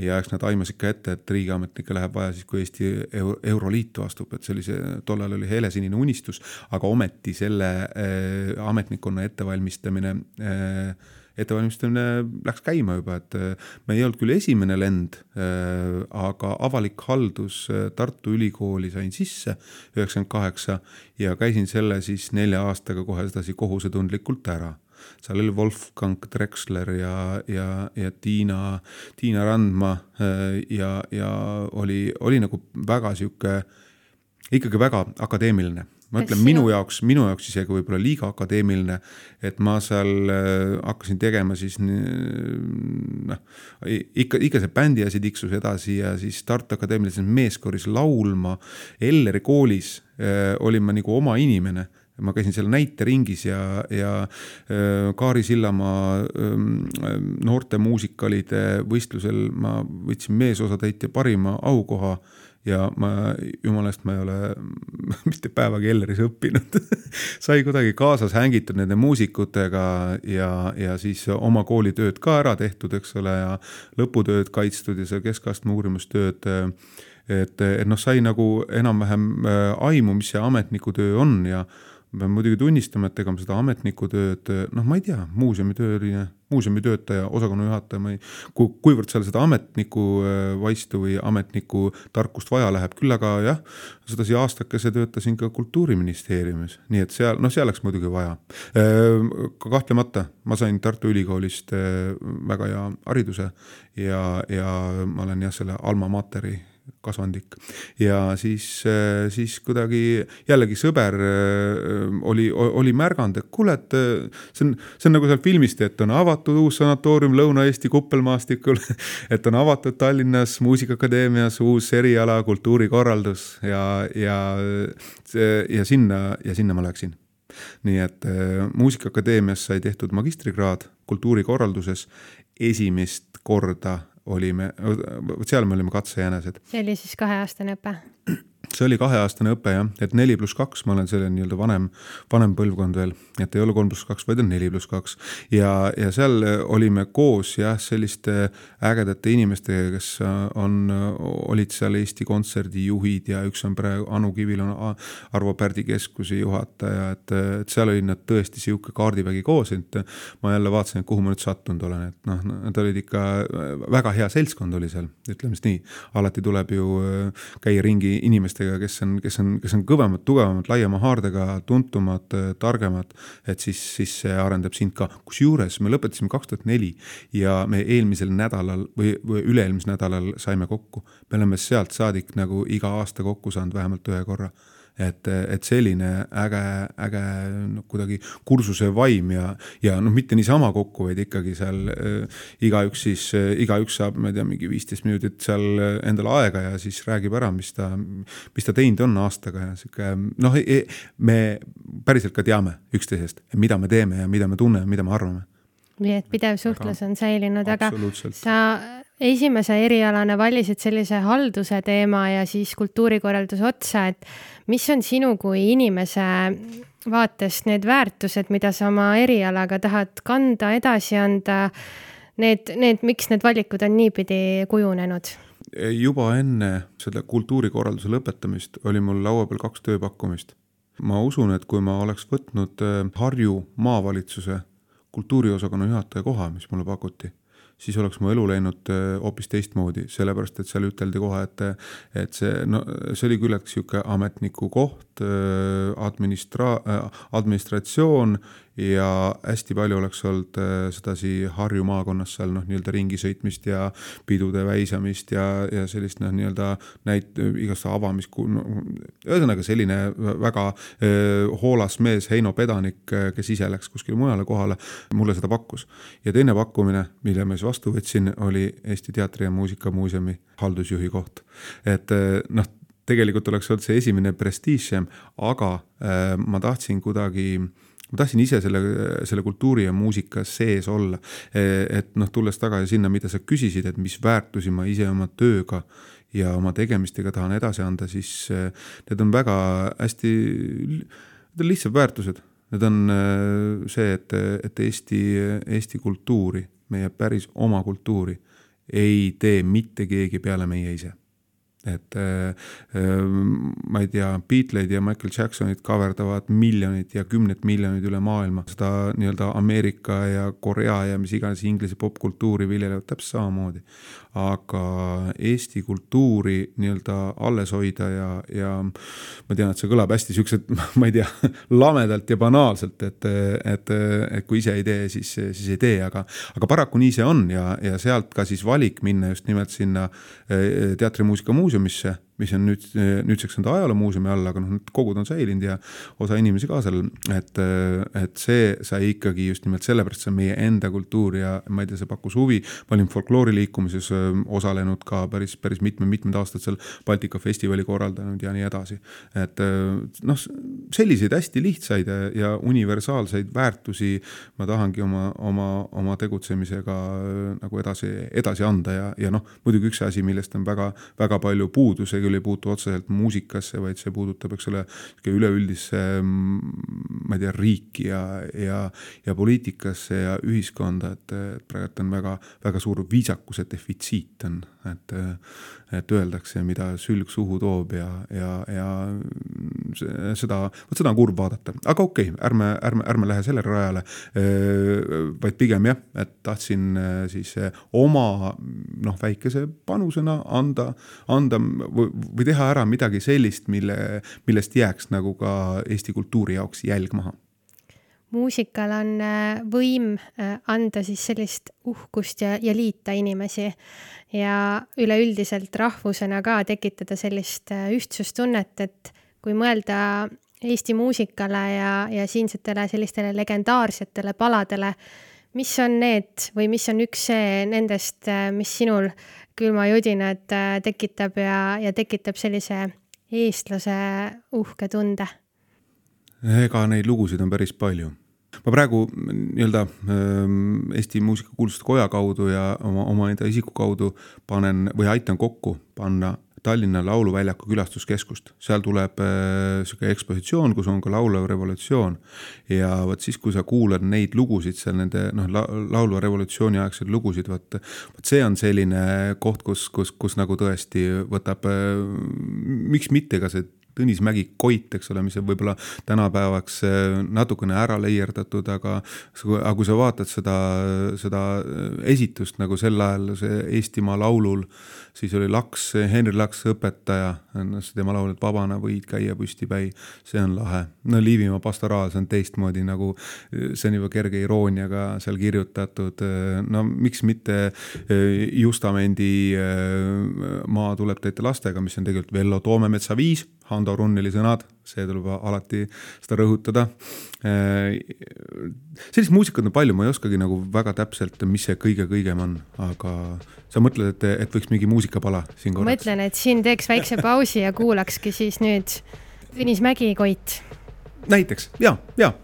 ja eks nad aimasid ka ette, et riigiametnikke läheb vaja siis, kui Eesti Euroliitu astub, et see, tollal oli helesinine unistus, aga ometi selle äh, ametnikkonna ettevalmistamine äh, ettevalmistamine läks käima juba, et äh, me ei olnud küll esimene lend aga avalik haldus Tartu Ülikooli sain sisse üheksakümmend kaheksa ja käisin selle siis nelja aastaga kohe sedasi kohusetundlikult ära seal oli Wolfgang Drexler ja, ja, ja Tiina, Tiina Randma äh, ja, ja oli, oli nagu väga sihuke, ikkagi väga akadeemiline ma ütlen minu jaoks, minu jaoks isegi võib-olla liiga akadeemiline, et ma seal äh, hakkasin tegema siis noh, ikka, ikka see bändi asi tiksus edasi ja siis Tartu Akadeemilises meeskooris laulma. Elleri koolis äh, olin ma nagu oma inimene ma käisin seal näiteringis ja, ja Kaari Sillamaa ähm, noorte muusikalide võistlusel ma võtsin meesosatäitja parima aukoha ja ma, jumala eest, ma ei ole [laughs] mitte päevagi Elleris õppinud. [laughs] Sai kuidagi kaasas hängitud nende muusikutega ja, ja siis oma koolitööd ka ära tehtud, eks ole, ja lõputööd kaitstud ja see keskastme uurimustööd et, et noh, sai nagu enam-vähem äh, aimu, mis see ametniku töö on ja ma pean muidugi tunnistama, et ega ma seda ametnikutööd, noh, ma ei tea, muuseumitööline, muuseumitöötaja, osakonna juhataja, ma ei, ku-, kuivõrd seal seda ametniku äh, vaistu või ametniku tarkust vaja läheb, küll aga jah, sedasi aastakese töötasin ka Kultuuriministeeriumis, nii et seal, noh, seal läks muidugi vaja. Äh, kahtlemata, ma sain Tartu Ülikoolist äh, väga hea hariduse ja, ja ma olen jah, selle alma mater'i kasvandik. ja siis, äh, siis kuidagi jällegi sõber äh, oli, oli märganud, et kuule, et äh, see on, see on nagu seal filmist, et on avatud uus sanatoorium Lõuna-Eesti kuppelmaastikul [laughs] et on avatud Tallinnas Muusikaakadeemias uus eriala kultuurikorraldus ja, ja, ja sinna, ja sinna ma läksin nii et Muusikaakadeemias sai tehtud magistrikraad kultuurikorralduses esimest korda olime, seal me olime katsejänesed. see oli siis kaheaastane õpe? See oli kaheaastane õpe jah, et neli pluss kaks, ma olen selline nii-öelda vanem, vanem põlvkond veel, et ei ole kolm pluss kaks, vaid on neli pluss kaks. ja, ja seal olime koos jah, selliste ägedate inimestega, kes on, olid seal Eesti Kontserdi juhid ja üks on praegu, Anu Kivil on Arvo Pärdi keskuse juhataja, et, et seal olid nad tõesti sihuke kaardivägi koos, et ma jälle vaatasin, et kuhu ma nüüd sattunud olen, et noh, nad olid ikka, väga hea seltskond oli seal, ütleme siis nii. alati tuleb ju käia ringi inimestega, inimestega, kes on, kes on, kes on kõvemad, tugevamad, laiema haardega, tuntumad, targemad, et siis, siis see arendab sind ka. kusjuures me lõpetasime kaks tuhat neli ja me eelmisel nädalal või, või üle-eelmisel nädalal saime kokku. me oleme sealt saadik nagu iga aasta kokku saanud vähemalt ühe korra et, et selline äge, äge noh, kuidagi kursuse vaim ja, ja noh, mitte niisama kokku, vaid ikkagi seal äh, igaüks siis äh,, igaüks saab, ma ei tea, mingi viisteist minutit seal endale aega ja siis räägib ära, mis ta, mis ta teinud on aastaga ja sihuke noh, me päriselt ka teame üksteisest, mida me teeme ja mida me tunneme, mida me arvame. Nii et pidev suhtlus on säilinud, aga sa esimese erialana valisid sellise halduse teema ja siis kultuurikorralduse otsa, et mis on sinu kui inimese vaatest need väärtused, mida sa oma erialaga tahad kanda, edasi anda, need, need, miks need valikud on niipidi kujunenud? juba enne selle kultuurikorralduse lõpetamist oli mul laua peal kaks tööpakkumist. ma usun, et kui ma oleks võtnud äh, Harju maavalitsuse kultuuriosakonna juhataja koha, mis mulle pakuti, siis oleks mu elu läinud äh, hoopis teistmoodi, sellepärast et seal üteldi kohe, et, et see, no see oli küllaltki sihuke ametniku koht, äh, administra-, äh, administratsioon ja hästi palju oleks olnud äh, sedasi Harju maakonnas seal noh, nii-öelda ringi sõitmist ja pidude väisamist ja, ja sellist noh, nii-öelda näit-, igast avamist no,, ühesõnaga selline väga äh, hoolas mees, Heino Pedanik, äh, kes ise läks kuskile mujale kohale, mulle seda pakkus. ja teine pakkumine, mille ma siis vastu võtsin, oli Eesti Teatri- ja Muusikamuuseumi haldusjuhi koht. et noh, tegelikult oleks olnud see esimene prestiižsem, aga äh, ma tahtsin kuidagi äh, ma tahtsin ise selle, selle kultuuri ja muusika sees olla. et noh, tulles tagasi sinna, mida sa küsisid, et mis väärtusi ma ise oma tööga ja oma tegemistega tahan edasi anda, siis eh, need on väga hästi, need on lihtsad väärtused. Need on eh, see, et, et Eesti, Eesti kultuuri, meie päris oma kultuuri ei tee mitte keegi peale meie ise et äh, äh, ma ei tea, Beatleid ja Michael Jacksonit kaverdavad miljonid ja kümned miljonid üle maailma, seda nii-öelda Ameerika ja Korea ja mis iganes Inglise popkultuuri viljelevad täpselt samamoodi. Aga Eesti kultuuri nii-öelda alles hoida ja, ja ma tean, et see kõlab hästi siukselt, [laughs] ma ei tea, lamedalt ja banaalselt, et, et, et kui ise ei tee, siis, siis ei tee, aga, aga paraku nii see on ja, ja sealt ka siis valik minna just nimelt sinna äh, teatrimuusika muuseumisse mis on nüüd, nüüdseks nende ajaloomuuseumi all, aga noh, need kogud on säilinud ja osa inimesi ka seal, et, et see sai ikkagi just nimelt sellepärast, see on meie enda kultuur ja ma ei tea, see pakkus huvi. ma olin folklooriliikumises osalenud ka päris, päris mitmed-mitmed aastad seal Baltika festivali korraldanud ja nii edasi. et noh, selliseid hästi lihtsaid ja universaalseid väärtusi ma tahangi oma, oma, oma tegutsemisega nagu edasi, edasi anda ja, ja noh, muidugi üks asi, millest on väga, väga palju puudu, see küll ei puutu otseselt muusikasse, vaid see puudutab, eks ole, üleüldisse, ma ei tea, riiki ja, ja, ja poliitikasse ja ühiskonda, et praegu on väga, väga suur viisakuse defitsiit on, et, et öeldakse, mida sülg suhu toob ja, ja, ja seda, vot seda on kurb vaadata, aga okei okay,, ärme, ärme, ärme lähe sellele rajale. vaid pigem jah, et tahtsin siis oma noh, väikese panusena anda, anda või, või teha ära midagi sellist, mille, millest jääks nagu ka Eesti kultuuri jaoks jälg maha muusikal on äh, võim äh, anda siis sellist uhkust ja, ja liita inimesi ja üleüldiselt rahvusena ka tekitada sellist äh, ühtsustunnet, et kui mõelda Eesti muusikale ja, ja siinsetele sellistele legendaarsetele paladele, mis on need või mis on üks see nendest, mis sinul külmajudinad tekitab ja, ja tekitab sellise eestlase uhke tunde? Ega neid lugusid on päris palju ma praegu nii-öelda ähm, Eesti Muusikakuulsuste Koja kaudu ja oma, omaenda isiku kaudu panen või aitan kokku panna Tallinna Lauluväljaku külastuskeskust, seal tuleb äh, sihuke ekspositsioon, kus on ka laulva revolutsioon. ja vot siis, kui sa kuulad neid lugusid seal nende noh la,, laulva revolutsiooni aegseid lugusid, vot. vot see on selline koht, kus, kus, kus nagu tõesti võtab äh,, miks mitte ka see Tõnis Mägi Koit, eks ole, mis on võib-olla tänapäevaks äh, natukene ära leierdatud, aga aga kui sa vaatad seda, seda esitust nagu sel ajal see Eestimaa Laulul, siis oli Laks, Henri Laks õpetaja, tema laul, et vabana võid käia püstipäi, see on lahe. no Liivimaa pastoraal, see on teistmoodi nagu, see on juba kerge irooniaga seal kirjutatud, no miks mitte äh, Justamendi äh, Maa tuleb täite lastega, mis on tegelikult Vello Toomemetsa viis Hando Runneli sõnad, see tuleb alati seda rõhutada. sellist muusikat on palju, ma ei oskagi nagu väga täpselt, mis see kõige-kõigem on, aga sa mõtled, et, et võiks mingi muusikapala siin korraks? mõtlen, et siin teeks väikse pausi ja kuulakski siis nüüd Tõnis Mägi, Koit. näiteks ja, ja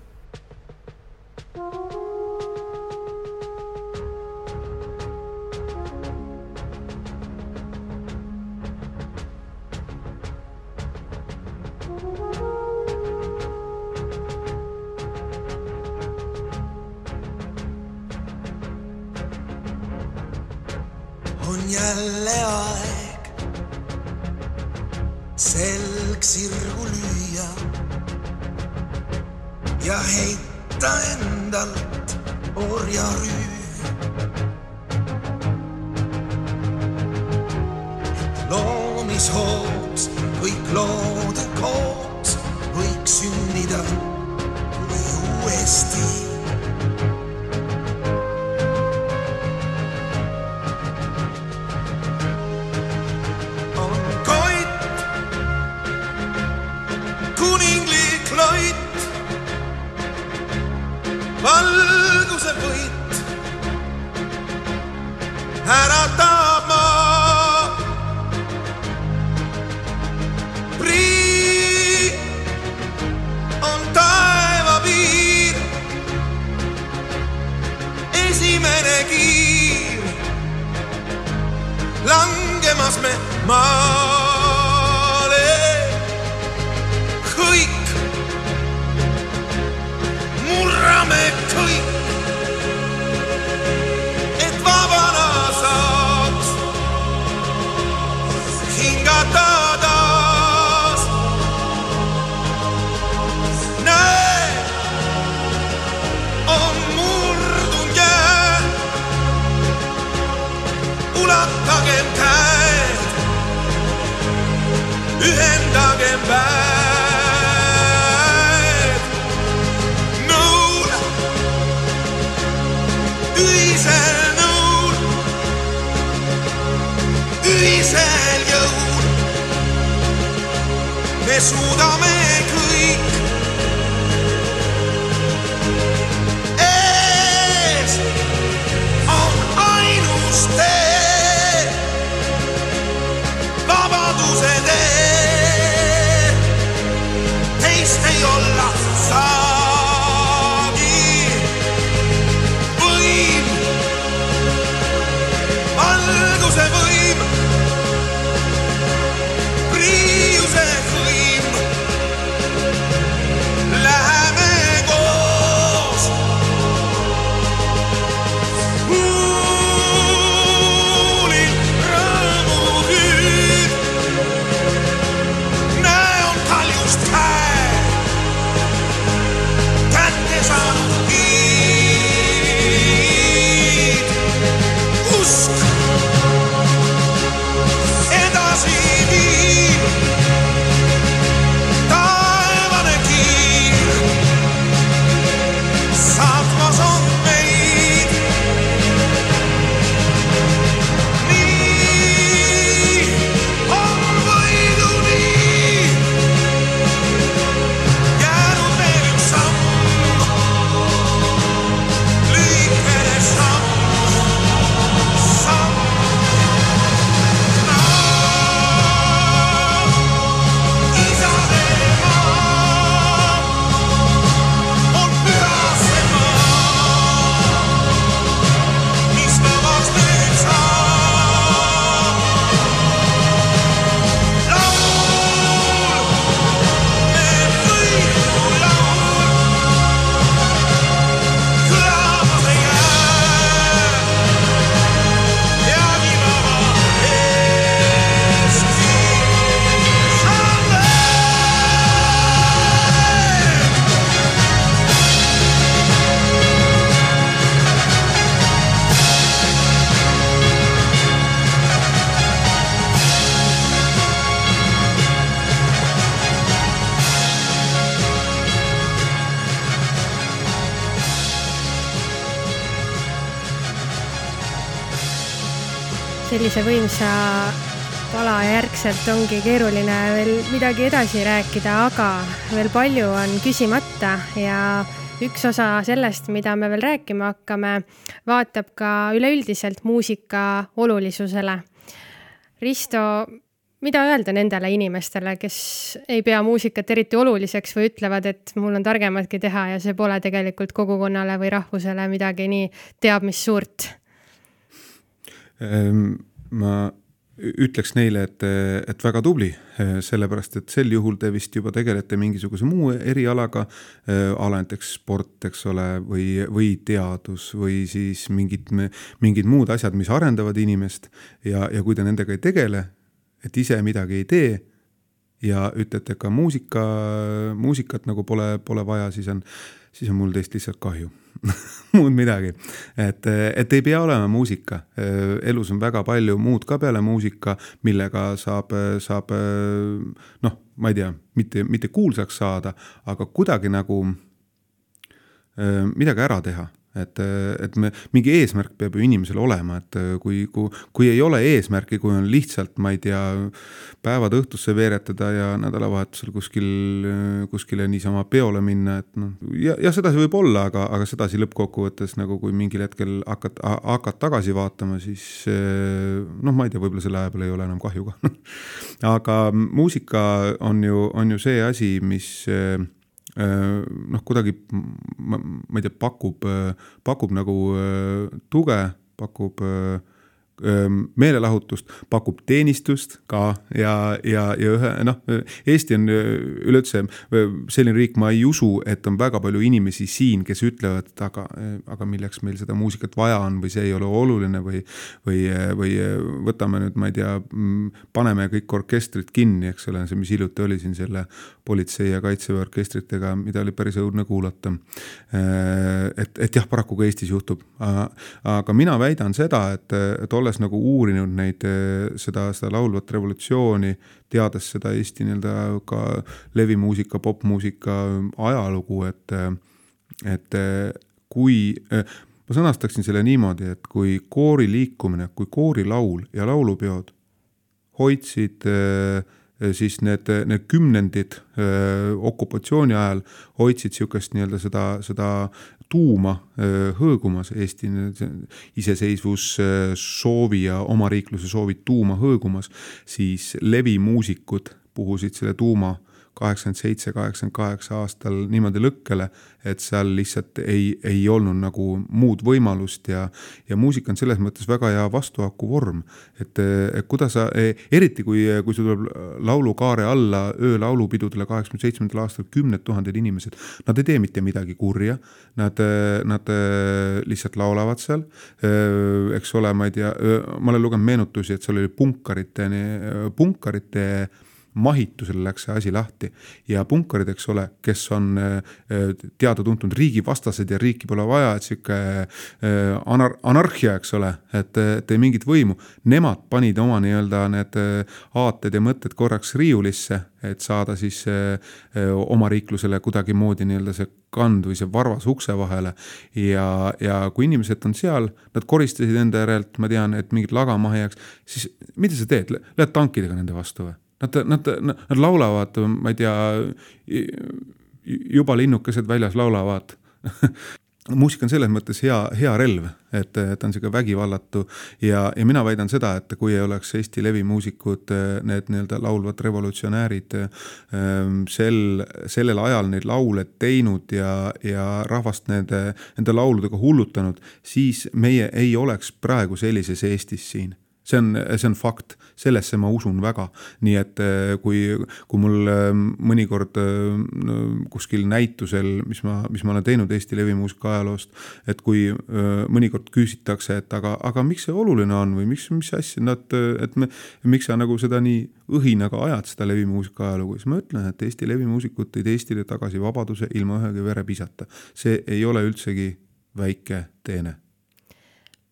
Oh. su 没 sellise võimsa pala järgselt ongi keeruline veel midagi edasi rääkida, aga veel palju on küsimata ja üks osa sellest, mida me veel rääkima hakkame, vaatab ka üleüldiselt muusika olulisusele. Risto, mida öelda nendele inimestele, kes ei pea muusikat eriti oluliseks või ütlevad, et mul on targematki teha ja see pole tegelikult kogukonnale või rahvusele midagi nii teab mis suurt ähm.? Ma ütleks neile, et, et väga tubli, sellepärast et sel juhul te vist juba tegelete mingisuguse muu erialaga, ala näiteks sport, eks ole, või, või teadus või siis mingid, mingid muud asjad, mis arendavad inimest ja, ja kui te nendega ei tegele, et ise midagi ei tee ja ütlete ka muusika, muusikat nagu pole, pole vaja, siis on, siis on mul teist lihtsalt kahju [laughs] muud midagi. et, et ei pea olema muusika, elus on väga palju muud ka peale muusika, millega saab, saab noh, ma ei tea, mitte, mitte kuulsaks saada, aga kuidagi nagu midagi ära teha et, et me, mingi eesmärk peab ju inimesel olema, et kui, kui, kui ei ole eesmärki, kui on lihtsalt, ma ei tea, päevad õhtusse veeretada ja nädalavahetusel kuskil, kuskile niisama peole minna, et noh, ja, ja sedasi võib olla, aga, aga sedasi lõppkokkuvõttes nagu kui mingil hetkel hakkad, hakkad tagasi vaatama, siis noh, ma ei tea, võib-olla selle aja peale ei ole enam kahju ka. [laughs] Aga muusika on ju, on ju see asi, mis noh, kuidagi ma, ma ei tea, pakub, pakub nagu äh, tuge, pakub meelelahutust, pakub teenistust ka ja, ja, ja ühe noh, Eesti on üleüldse selline riik, ma ei usu, et on väga palju inimesi siin, kes ütlevad, et aga, aga milleks meil seda muusikat vaja on või see ei ole oluline või, või, või võtame nüüd, ma ei tea, paneme kõik orkestrid kinni, eks ole, see, mis hiljuti oli siin selle politsei ja kaitseväe orkestritega, mida oli päris õudne kuulata. et, et jah, paraku ka Eestis juhtub, aga mina väidan seda, et, et olles nagu uurinud neid, seda, seda laulvat revolutsiooni, teades seda Eesti nii-öelda ka levimuusika, popmuusika ajalugu, et, et kui ma sõnastaksin selle niimoodi, et kui koori liikumine, kui koorilaul ja laulupeod hoidsid siis need, need kümnendid öö, okupatsiooni ajal hoidsid niisugust nii-öelda seda, seda tuuma hõõgumas, Eesti iseseisvussoovi ja omariikluse soovid tuuma hõõgumas, siis levimuusikud puhusid selle tuuma kaheksakümmend seitse, kaheksakümmend kaheksa aastal niimoodi lõkkele, et seal lihtsalt ei, ei olnud nagu muud võimalust ja, ja muusika on selles mõttes väga hea vastuhaku vorm. et, et kuidas sa, eriti kui, kui sul tuleb laulukaare alla öölaulupidudele kaheksakümne seitsmendal aastal kümned tuhanded inimesed, nad ei tee mitte midagi kurja, nad, nad lihtsalt laulavad seal, eks ole, ma ei tea, ma olen lugenud meenutusi, et seal oli punkarite, punkarite mahitusel läks see asi lahti ja punkarid, eks ole, kes on äh, teada-tuntud riigivastased ja riiki pole vaja, et sihuke äh, anar-, anarhia, eks ole, et, et ei mingit võimu. Nemad panid oma nii-öelda need äh, aated ja mõtted korraks riiulisse, et saada siis omariiklusele kuidagimoodi nii-öelda see kand või see varvas ukse vahele. ja, ja kui inimesed on seal, nad koristasid enda järelt, ma tean, et mingit laga maha ei jääks, siis mida sa teed, lähed tankidega nende vastu või? Nad, nad, nad, nad laulavad, ma ei tea, juba linnukesed väljas laulavad. [laughs] Muusika on selles mõttes hea, hea relv, et ta on sihuke vägivallatu. Ja, ja mina väidan seda, et kui ei oleks Eesti levimuusikud, need nii-öelda laulvad revolutsionäärid ehm, sel, sellel ajal neid laule teinud ja, ja rahvast nende, nende lauludega hullutanud, siis meie ei oleks praegu sellises Eestis siin see on, see on fakt, sellesse ma usun väga, nii et eh, kui, kui mul eh, mõnikord eh, kuskil näitusel, mis ma, mis ma olen teinud Eesti levimuusika ajaloost, et kui mõnikord küsitakse, et aga, aga miks see oluline on või miks, mis asja nad, et me, miks sa nagu seda nii õhinaga ajad, seda levimuusika ajalugu, siis ma ütlen, et Eesti levimuusikud tõid Eestile tagasi vabaduse ilma ühegi verepisata. see ei ole üldsegi väike teene.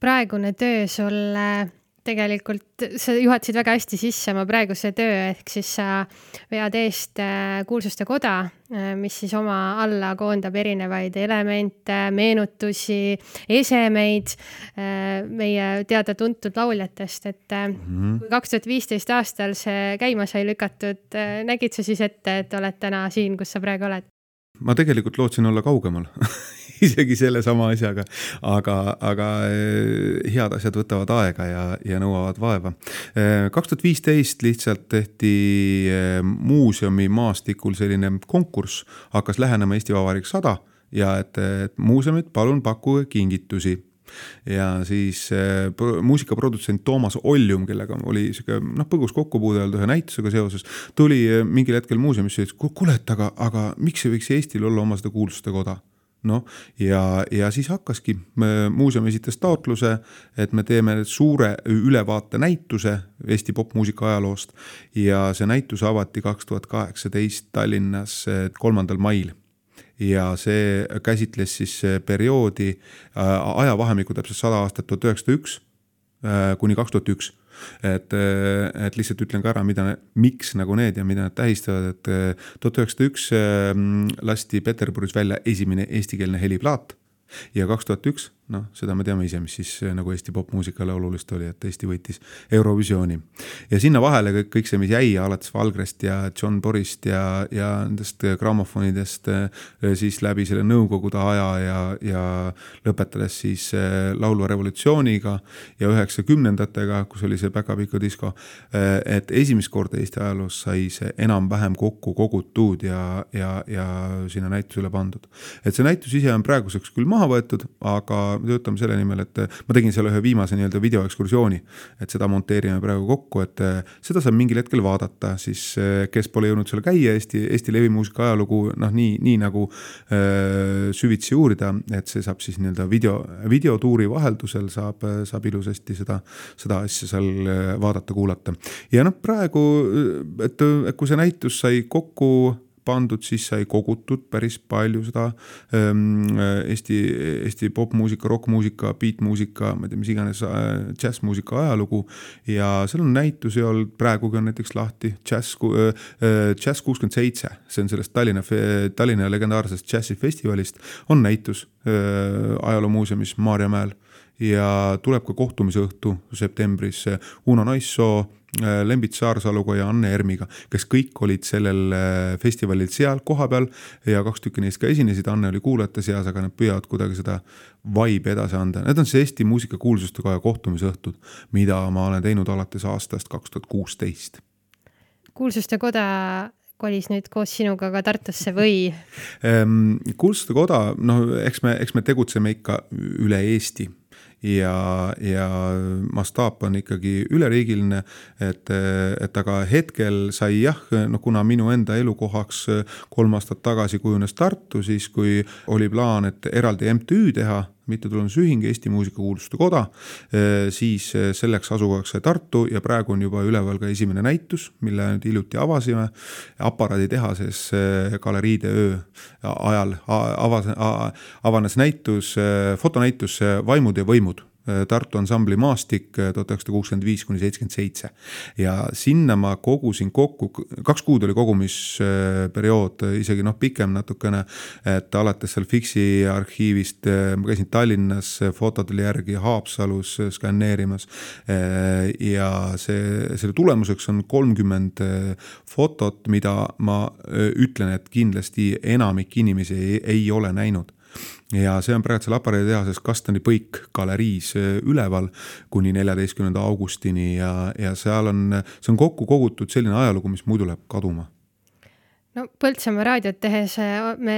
praegune töö sulle tegelikult sa juhatasid väga hästi sisse oma praeguse töö, ehk siis sa vead eest äh, Kuulsuste Koda, äh, mis siis oma alla koondab erinevaid elemente, meenutusi, esemeid äh, meie teada-tuntud lauljatest, et Mhm. kui kaks tuhat viisteist aastal see käima sai lükatud, nägid sa siis ette, et oled täna siin, kus sa praegu oled? ma tegelikult lootsin olla kaugemal [laughs] [laughs] isegi sellesama asjaga, aga, aga eh, head asjad võtavad aega ja, ja nõuavad vaeva. kaks tuhat viisteist lihtsalt tehti eh, muuseumi maastikul selline konkurss, hakkas lähenema Eesti Vabariik sada ja et, et muuseumid, palun pakkuge kingitusi. Ja siis äh, muusikaprodutsent Toomas Oljum, kellega oli sihuke noh, põgus kokkupuude olnud ühe näitusega seoses, tuli mingil hetkel muuseumisse ja ütles, kuule, et aga, aga miks ei võiks Eestil olla oma seda kuulsuste koda noh, ja, ja siis hakkaski, muuseum esitas taotluse, et me teeme suure ülevaate näituse Eesti popmuusika ajaloost ja see näitus avati kaks tuhat kaheksateist Tallinnas äh, kolmandal mail. Ja see käsitles siis perioodi äh, ajavahemikku täpselt sada aastat, tuhat üheksasada üks äh, kuni kaks tuhat üks et, äh, et lihtsalt ütlen ka ära, mida, miks nagu need ja mida nad tähistavad, et tuhat üheksasada üks lasti Peterburis välja esimene eestikeelne heliplaat ja kaks tuhat üks, noh, seda me teame ise, mis siis eh, nagu Eesti popmuusikale olulist oli, et Eesti võitis Eurovisiooni. ja sinna vahele kõik, kõik see, mis jäi alates Valgrest ja John Borist ja, ja nendest grammofonidest eh, siis läbi selle nõukogude aja ja, ja lõpetades siis eh, laulva revolutsiooniga ja üheksakümnendatega, kus oli see päkapikku disko. et esimest korda Eesti ajaloos sai see enam-vähem kokku kogutud ja, ja, ja sinna näitusele pandud. et see näitus ise on praeguseks küll maha võetud, aga töötame selle nimel, et ma tegin seal ühe viimase nii-öelda videoekskursiooni, et seda monteerime praegu kokku, et seda saab mingil hetkel vaadata siis, kes pole jõudnud seal käia, Eesti, Eesti levimuusika ajalugu noh, nii, nii nagu äh, süvitsi uurida, et see saab siis nii-öelda video, videotuuri vaheldusel saab, saab ilusasti seda, seda asja seal vaadata-kuulata. ja noh, praegu, et kui see näitus sai kokku pandud, siis sai kogutud päris palju seda ähm, Eesti, Eesti popmuusika, rokkmuusika, beatmuusika, ma ei tea, mis iganes äh, džässmuusika ajalugu. ja seal on näitusi olnud, praegugi on näiteks lahti džäss äh,, džäss kuuskümmend seitse, see on sellest Tallinna, Tallinna legendaarsest džässifestivalist, on näitus äh, ajaloomuuseumis Maarjamäel ja tuleb ka kohtumise õhtu septembris Uno Naissoo Äh, Lembit Saarsaluga ja Anne Ermiga, kes kõik olid sellel äh, festivalil seal kohapeal ja kaks tükki neist ka esinesid, Anne oli kuulajate seas, aga nad püüavad kuidagi seda vibe'i edasi anda. Need on siis Eesti muusikakuulsuste koja kohtumisõhtud, mida ma olen teinud alates aastast kaks tuhat kuusteist. kuulsuste koda kolis nüüd koos sinuga ka Tartusse või? [laughs] Ehm, kuulsuste koda, noh, eks me, eks me tegutseme ikka üle Eesti ja, ja mastaap on ikkagi üleriigiline, et, et aga hetkel sai jah, no kuna minu enda elukohaks kolm aastat tagasi kujunes Tartu, siis kui oli plaan, et eraldi MTÜ teha mittetulundusühing Eesti Muusikakuulsuste Koda, siis selleks asukohaks sai Tartu ja praegu on juba üleval ka esimene näitus, mille nüüd hiljuti avasime. aparaaditehases galeriide öö ajal avas, avanes näitus, fotonäitus Vaimud ja võimud Tartu ansambli Maastik tuhat üheksasada kuuskümmend viis kuni seitsekümmend seitse. ja sinna ma kogusin kokku, kaks kuud oli kogumisperiood, isegi noh, pikem natukene. et alates seal Fiksi arhiivist, ma käisin Tallinnas fotodele järgi Haapsalus skänneerimas. ja see, selle tulemuseks on kolmkümmend fotot, mida ma ütlen, et kindlasti enamik inimesi ei, ei ole näinud ja see on praegu seal aparaaditehases Kastani Põik galeriis äh, üleval kuni neljateistkümnenda augustini ja, ja seal on, see on kokku kogutud selline ajalugu, mis muidu läheb kaduma no Põltsamaa raadiot tehes äh, me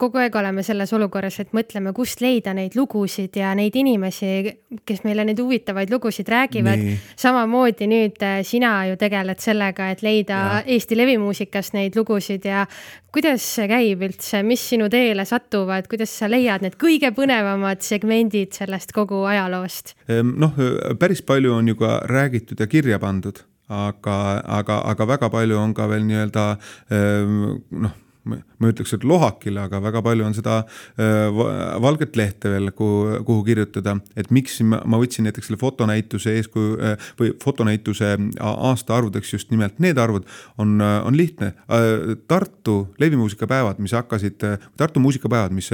kogu aeg oleme selles olukorras, et mõtleme, kust leida neid lugusid ja neid inimesi, kes meile neid huvitavaid lugusid räägivad. samamoodi nüüd äh, sina ju tegeled sellega, et leida ja. Eesti levimuusikast neid lugusid ja kuidas see käib üldse, mis sinu teele satuvad, kuidas sa leiad need kõige põnevamad segmendid sellest kogu ajaloost? Ehm, noh, päris palju on ju ka räägitud ja kirja pandud aga, aga, aga väga palju on ka veel nii-öelda ehm, noh, ma ei ütleks, et lohakile, aga väga palju on seda va- valget lehte veel, kuhu, kuhu kirjutada, et miks ma, ma võtsin näiteks selle fotonäituse eeskuju äh, või fotonäituse aastaarvudeks just nimelt need arvud, on, on lihtne. Tartu levimuusikapäevad, mis hakkasid, Tartu muusikapäevad, mis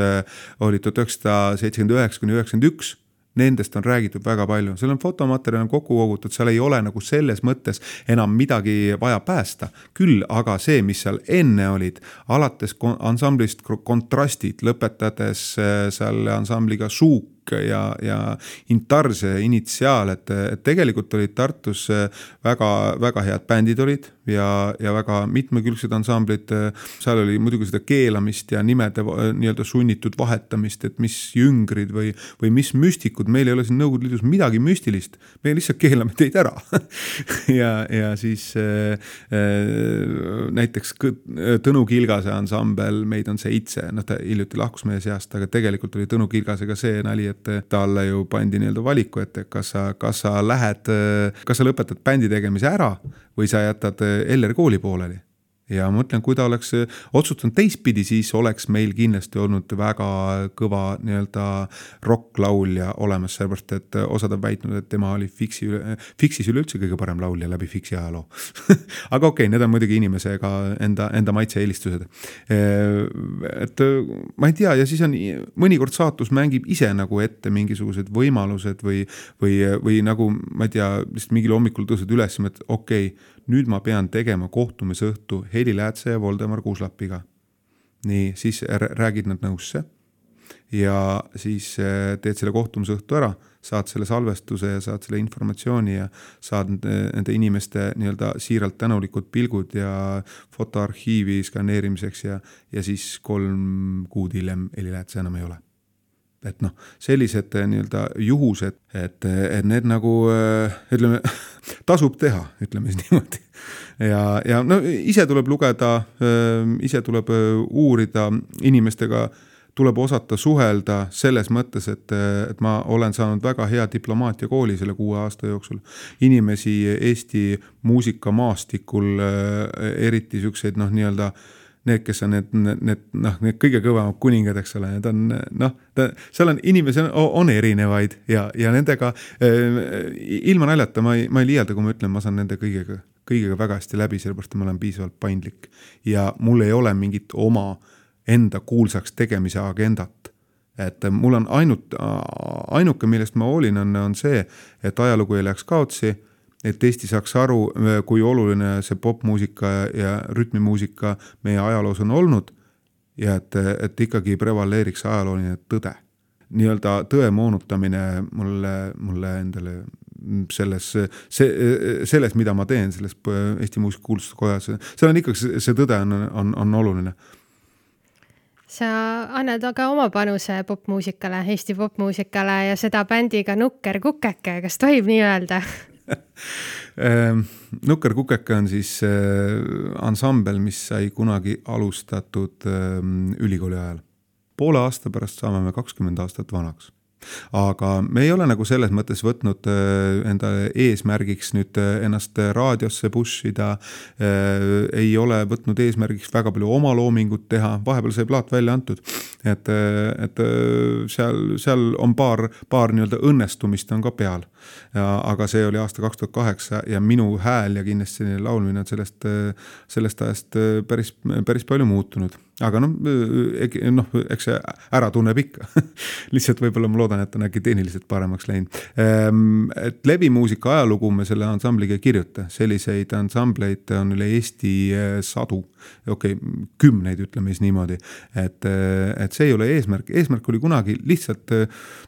olid tuhat üheksasada seitsekümmend üheksa kuni üheksakümmend üks nendest on räägitud väga palju, seal on fotomaterjal on kokku kogutud, seal ei ole nagu selles mõttes enam midagi vaja päästa. küll aga see, mis seal enne olid, alates ansamblist Kontrastid, lõpetades äh, seal ansambliga Suuk ja, ja Intarse initsiaal, et, et tegelikult olid Tartus väga-väga head bändid olid ja, ja väga mitmekülgsed ansamblid. seal oli muidugi seda keelamist ja nimede va- nii-öelda sunnitud vahetamist, et mis jüngrid või, või mis müstikud, meil ei ole siin Nõukogude Liidus midagi müstilist, me lihtsalt keelame teid ära [laughs] ja, ja siis äh, äh, näiteks Kõ- Tõnu Kilgase ansambel Meid on seitse, noh ta hiljuti lahkus meie seast, aga tegelikult oli Tõnu Kilgasega see nali, et talle ju pandi nii-öelda valiku ette, kas sa, kas sa lähed, kas sa lõpetad bändi tegemise ära või sa jätad Elleri kooli pooleli ja ma mõtlen, kui ta oleks otsustanud teistpidi, siis oleks meil kindlasti olnud väga kõva nii-öelda rokklaulja olemas, sellepärast et osad on väitnud, et tema oli Fiksi, Fiksis üleüldse kõige parem laulja läbi Fiksi ajaloo [laughs] aga okei okay,, need on muidugi inimesega enda, enda maitse-eelistused. et ma ei tea, ja siis on mõnikord saatus mängib ise nagu ette mingisugused võimalused või, või, või nagu ma ei tea, lihtsalt mingil hommikul tõused üles, et okei okay, nüüd ma pean tegema kohtumisõhtu Heli Läätse ja Voldemar Kuuslapiga. nii, siis räägid nad nõusse ja siis äh, teed selle kohtumisõhtu ära, saad selle salvestuse ja saad selle informatsiooni ja saad nende inimeste nii-öelda siiralt tänulikud pilgud ja fotoarhiivi skaneerimiseks ja, ja siis kolm kuud hiljem Heli Läätse enam ei ole et noh, sellised äh, nii-öelda juhused, et, et need nagu äh, ütleme, [laughs] tasub teha, ütleme siis niimoodi. ja, ja no ise tuleb lugeda, ise tuleb äh, uurida inimestega, tuleb osata suhelda selles mõttes, et, et ma olen saanud väga hea diplomaatiakooli selle kuue aasta jooksul. inimesi Eesti muusikamaastikul, eriti siukseid noh, nii-öelda need, kes on need, need, noh, need kõige kõvemad kuningad, eks ole, need on noh, ta, seal on inimesi on, on erinevaid ja, ja nendega äh, ilma naljata ma ei, ma ei liialda, kui ma ütlen, ma saan nende kõigega, kõigega väga hästi läbi, sellepärast et ma olen piisavalt paindlik. ja mul ei ole mingit oma enda kuulsaks tegemise agendat et mul on ainult, ainuke, millest ma hoolin, on, on see, et ajalugu ei läheks kaotsi et Eesti saaks aru, kui oluline see popmuusika ja rütmimuusika meie ajaloos on olnud ja et, et ikkagi prevaleeriks ajalooline tõde. nii-öelda tõe moonutamine mulle, mulle endale selles, see, selles, mida ma teen, selles Eesti Muusikakuulutuse Kojas, seal on ikkagi see tõde on, on, on oluline sa annad aga oma panuse popmuusikale, Eesti popmuusikale ja seda bändiga Nukker Kukeke, kas tohib nii öelda [laughs] Nukker Kukeke on siis ansambel, mis sai kunagi alustatud ülikooli ajal. poole aasta pärast saame me kakskümmend aastat vanaks aga me ei ole nagu selles mõttes võtnud endale eesmärgiks nüüd ennast raadiosse push ida. ei ole võtnud eesmärgiks väga palju omaloomingut teha, vahepeal sai plaat välja antud. et, et seal, seal on paar, paar nii-öelda õnnestumist on ka peal. aga see oli aasta kaks tuhat kaheksa ja minu hääl ja kindlasti laulmine on sellest, sellest ajast päris, päris palju muutunud aga noh, noh, eks see ära tunneb ikka [laughs] lihtsalt võib-olla ma loodan, et on äkki tehniliselt paremaks läinud. et levimuusika ajalugu me selle ansambliga ei kirjuta, selliseid ansambleid on üle Eesti sadu, okei okay,, kümneid, ütleme siis niimoodi. et, et see ei ole eesmärk, eesmärk oli kunagi lihtsalt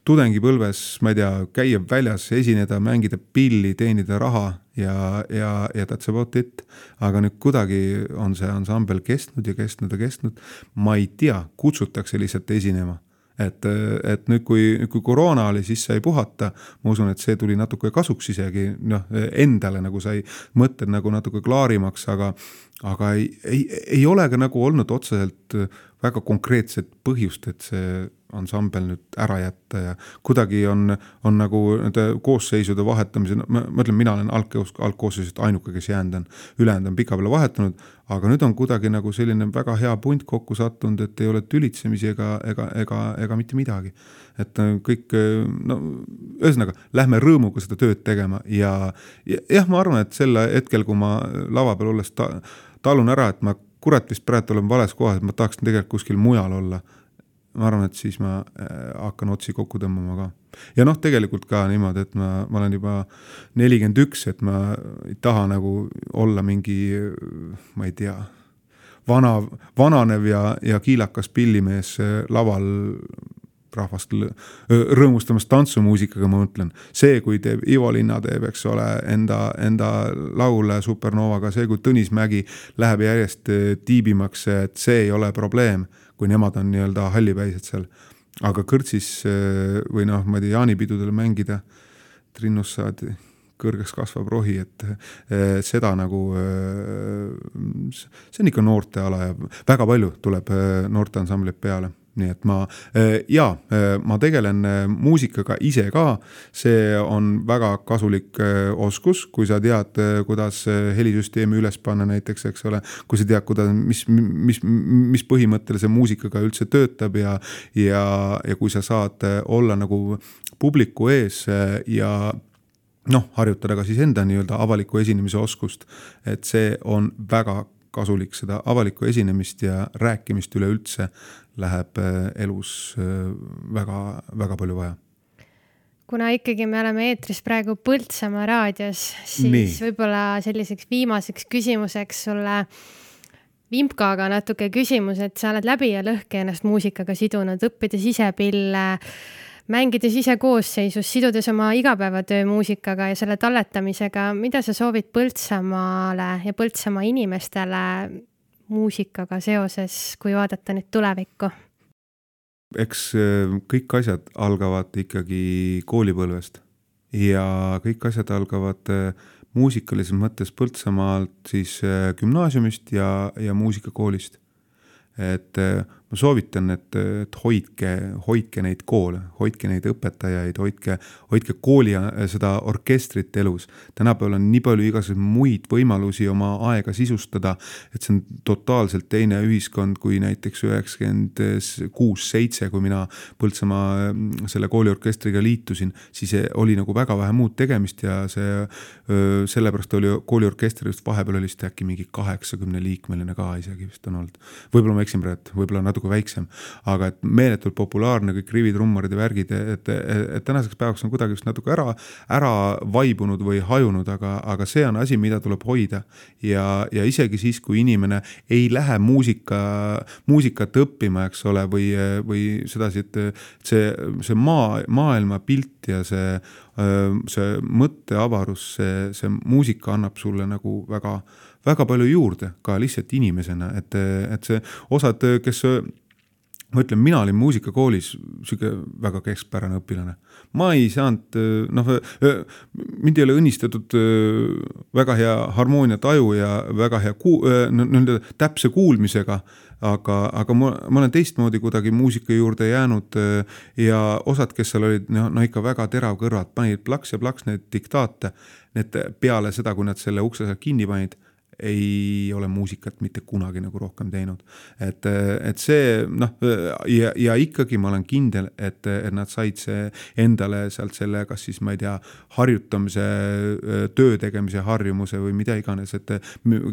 tudengipõlves, ma ei tea, käia väljas, esineda, mängida pilli, teenida raha ja, ja, ja that's about it. aga nüüd kuidagi on see ansambel kestnud ja kestnud ja kestnud. ma ei tea, kutsutakse lihtsalt esinema. et, et nüüd, kui, kui koroona oli, siis sai puhata. ma usun, et see tuli natuke kasuks isegi noh, endale nagu sai mõtted nagu natuke klaarimaks, aga, aga ei, ei, ei ole ka nagu olnud otseselt väga konkreetset põhjust, et see ansambel nüüd ära jätta ja kuidagi on, on nagu nende koosseisude vahetamise, ma ütlen, mina olen algkoos, algkoosseisust ainuke, kes jäänud on, ülejäänud on pikapeale vahetunud, aga nüüd on kuidagi nagu selline väga hea punt kokku sattunud, et ei ole tülitsemisi ega, ega, ega, ega mitte midagi. et äh, kõik, äh, no ühesõnaga, lähme rõõmuga seda tööd tegema ja, ja jah, ma arvan, et sel hetkel, kui ma lava peal olles ta, talun ära, et ma kurat vist praegu olen vales kohas, ma tahaksin tegelikult kuskil mujal olla. ma arvan, et siis ma äh, hakkan otsi kokku tõmbama ka. ja noh, tegelikult ka niimoodi, et ma, ma olen juba nelikümmend üks, et ma ei taha nagu olla mingi, ma ei tea, vana, vananev ja, ja kiilakas pillimees äh, laval rahvast rõõmustamas tantsumuusikaga, ma mõtlen. see, kui teeb Ivo Linna teeb, eks ole, enda, enda laule Supernovaga, see, kui Tõnis Mägi läheb järjest ö, tiibimaks, et see ei ole probleem, kui nemad on nii-öelda hallipäised seal. aga kõrtsis öö, või noh, ma ei tea, jaanipidudel mängida, Trinnus saad kõrgeks kasvab rohi, et eh, seda nagu, see on ikka noorteala ja väga palju tuleb noorteansambleid peale nii et ma ja ma tegelen muusikaga ise ka, see on väga kasulik oskus, kui sa tead, kuidas helisüsteemi üles panna näiteks, eks ole. kui sa tead, kuidas, mis, mis, mis põhimõttel see muusikaga üldse töötab ja, ja, ja kui sa saad olla nagu publiku ees ja noh, harjutada ka siis enda nii-öelda avaliku esinemise oskust. et see on väga kasulik, seda avalikku esinemist ja rääkimist üleüldse läheb äh, elus väga-väga palju vaja. Kuna ikkagi me oleme eetris praegu Põltsamaa raadios, siis võib-olla selliseks viimaseks küsimuseks sulle Vimkaga natuke küsimus, et sa oled läbi ja lõhki ennast muusikaga sidunud, õppides ise pille, mängides ise koosseisus, sidudes oma igapäevatöö muusikaga ja selle talletamisega, mida sa soovid Põltsamaale ja Põltsamaa inimestele muusikaga seoses, kui vaadata nüüd tulevikku? eks äh, kõik asjad algavad ikkagi koolipõlvest ja kõik asjad algavad äh, muusikalises mõttes Põltsamaalt siis äh, gümnaasiumist ja, ja muusikakoolist. et ma soovitan, et, et hoidke, hoidke neid koole, hoidke neid õpetajaid, hoidke, hoidke kooli seda orkestrit elus. tänapäeval on nii palju igasuguseid muid võimalusi oma aega sisustada, et see on totaalselt teine ühiskond kui näiteks üheksakümmend kuus, seitse, kui mina Põltsamaa mm, selle kooliorkestriga liitusin, siis oli nagu väga vähe muud tegemist ja see, sellepärast oli kooliorkester just vahepeal oli vist äkki mingi kaheksakümne liikmeline ka isegi vist on olnud. võib-olla ma eksin praegu, võib-olla natuke väiksem, aga et meeletult populaarne kõik rivitrummarid ja värgid, et, et, et tänaseks päevaks on kuidagi vist natuke ära, ära vaibunud või hajunud, aga, aga see on asi, mida tuleb hoida. ja, ja isegi siis, kui inimene ei lähe muusika, muusikat õppima, eks ole, või, või sedasi, et see, see maa, maailmapilt ja see, see mõtteavarus, see, see muusika annab sulle nagu väga väga palju juurde ka lihtsalt inimesena, et, et see osad, kes ma ütlen, mina olin muusikakoolis sihuke väga keskpärane õpilane. ma ei saanud, noh, mind ei ole õnnistatud väga hea harmooniataju ja väga hea kuu-, nii-öelda täpse kuulmisega, aga, aga ma, ma olen teistmoodi kuidagi muusika juurde jäänud ja osad, kes seal olid, no, no ikka väga teravkõrvad, panid plaks ja plaks neid diktaate, need peale seda, kui nad selle ukse sealt kinni panid ei ole muusikat mitte kunagi nagu rohkem teinud. et, et see noh, ja, ja ikkagi ma olen kindel, et, et nad said see endale sealt selle, kas siis ma ei tea, harjutamise, töö tegemise harjumuse või mida iganes, et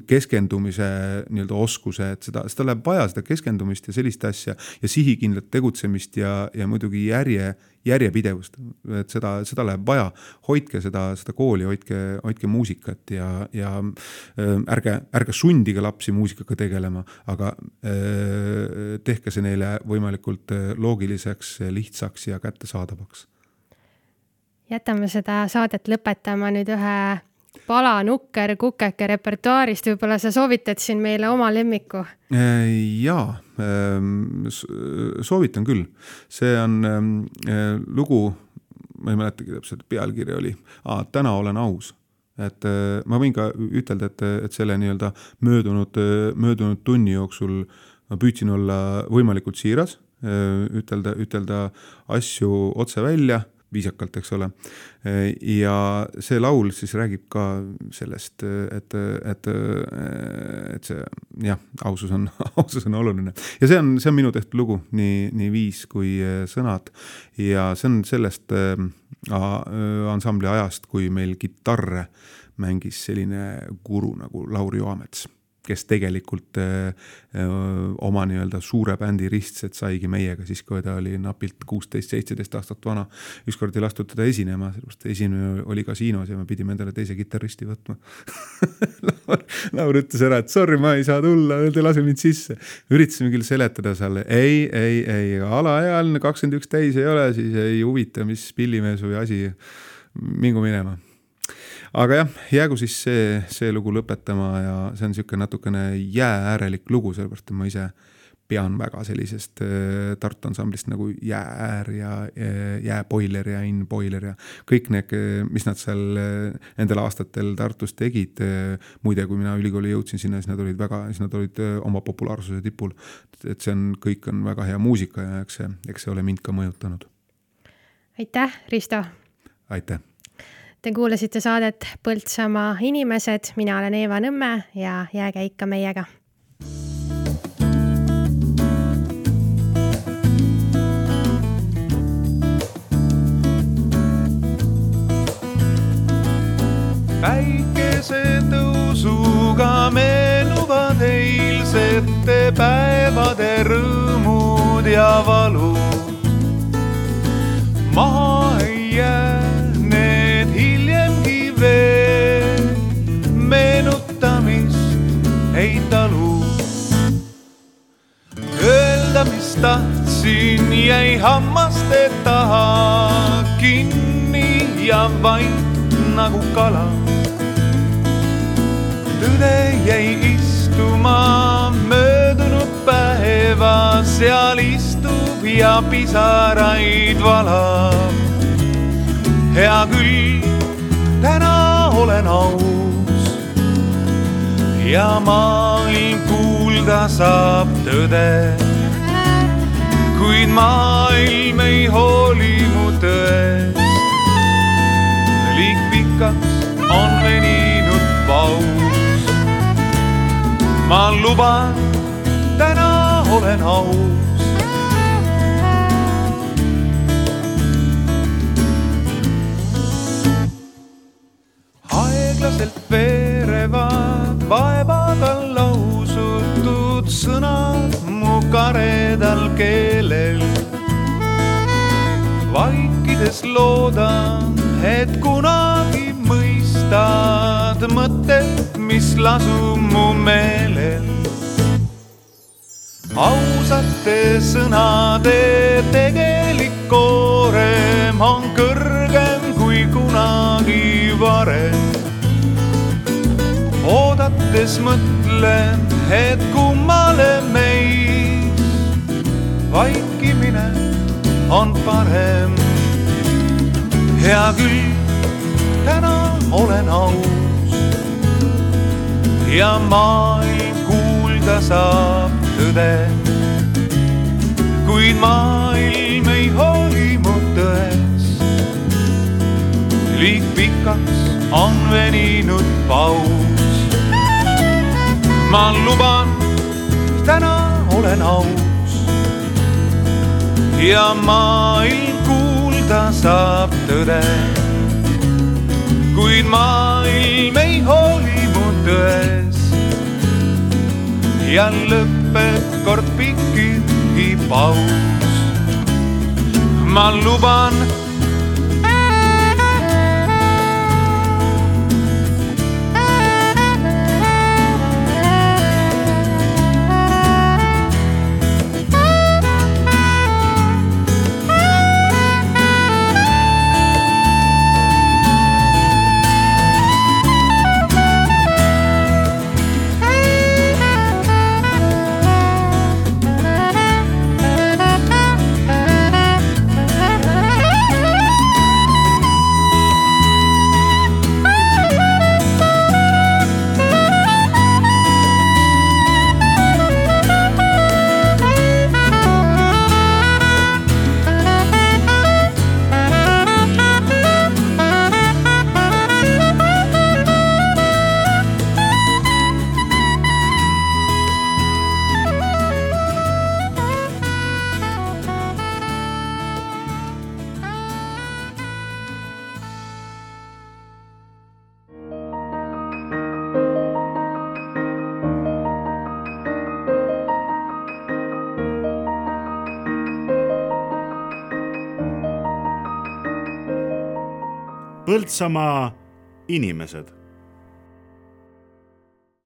keskendumise nii-öelda oskuse, et seda, seda läheb vaja, seda keskendumist ja sellist asja ja sihikindlat tegutsemist ja, ja muidugi järje, järjepidevust, et seda, seda läheb vaja. hoidke seda, seda kooli, hoidke, hoidke muusikat ja, ja äh, ärge, ärge sundige lapsi muusikaga tegelema, aga äh, tehke see neile võimalikult äh, loogiliseks, lihtsaks ja kättesaadavaks. jätame seda saadet lõpetama nüüd ühe pala nukker kukeke repertuaarist, võib-olla sa soovitad siin meile oma lemmiku? jaa, soovitan küll, see on äh, lugu, ma ei mäletagi täpselt, pealkiri oli Täna olen aus et äh, ma võin ka ütelda, et, et selle nii-öelda möödunud, möödunud tunni jooksul ma püüdsin olla võimalikult siiras ütelda, ütelda asju otse välja viisakalt, eks ole. ja see laul siis räägib ka sellest, et, et, et see jah, ausus on, [laughs] ausus on oluline ja see on, see on minu tehtud lugu, nii, nii viis kui sõnad. ja see on sellest äh, ansambli ajast, kui meil kitarre mängis selline guru nagu Lauri Oamets kes tegelikult öö, oma nii-öelda suure bändi ristsed saigi meiega siis, kui ta oli napilt kuusteist, seitseteist aastat vana. ükskord ei lastud teda esinema, sellepärast esinemine oli kasiinos ja me pidime endale teise kitarristi võtma [laughs] Laur, Laur ütles ära, et sorry, ma ei saa tulla, te lase mind sisse. üritasime küll seletada seal, ei, ei, ei, alaealine, kakskümmend üks täis ei ole, siis ei huvita, mis pillimees või asi, mingu minema aga jah, jäägu siis see, see lugu lõpetama ja see on niisugune natukene jäääärelik lugu, sellepärast et ma ise pean väga sellisest äh, Tartu ansamblist nagu Jäääär ja äh, Jääboiler ja In Boiler ja kõik need, mis nad seal äh, nendel aastatel Tartus tegid. muide, kui mina ülikooli jõudsin sinna, siis nad olid väga, siis nad olid oma populaarsuse tipul. et see on, kõik on väga hea muusika ja eks see, eks see ole mind ka mõjutanud. aitäh, Risto! aitäh! Te kuulasite saadet Põltsamaa inimesed, mina olen Eeva Nõmme ja jääge ikka meiega. päikesetõusuga meenuvad eilsete päevade rõõmud ja valud. maha Mis tahtsin, jäi hammaste taha kinni ja vait nagu kala. tõde jäi istuma möödunud päeva, seal istub ja pisaraid valab hea küll, täna olen aus ja maailm kuulda saab tõde. Kuid maailm ei hooli mu tõest. liig pikaks on veninud paus. ma luban, täna olen aus. Keelel. vaikides loodan, et kunagi mõistad mõtet, mis lasub mu meelel. ausate sõnade tegelik koorem on kõrgem kui kunagi varem. oodates mõtlen, et kummale meist vaikimine on parem. hea küll, täna olen aus ja maailm kuulda saab tõde. kuid maailm ei hooli mu tõest. liig pikaks on veninud paus. ma luban, täna olen aus ja maailm kuulda saab tõde. kuid maailm ei hooli mu tõest ja lõpeb kord pikki paus. ma luban Põltsamaa inimesed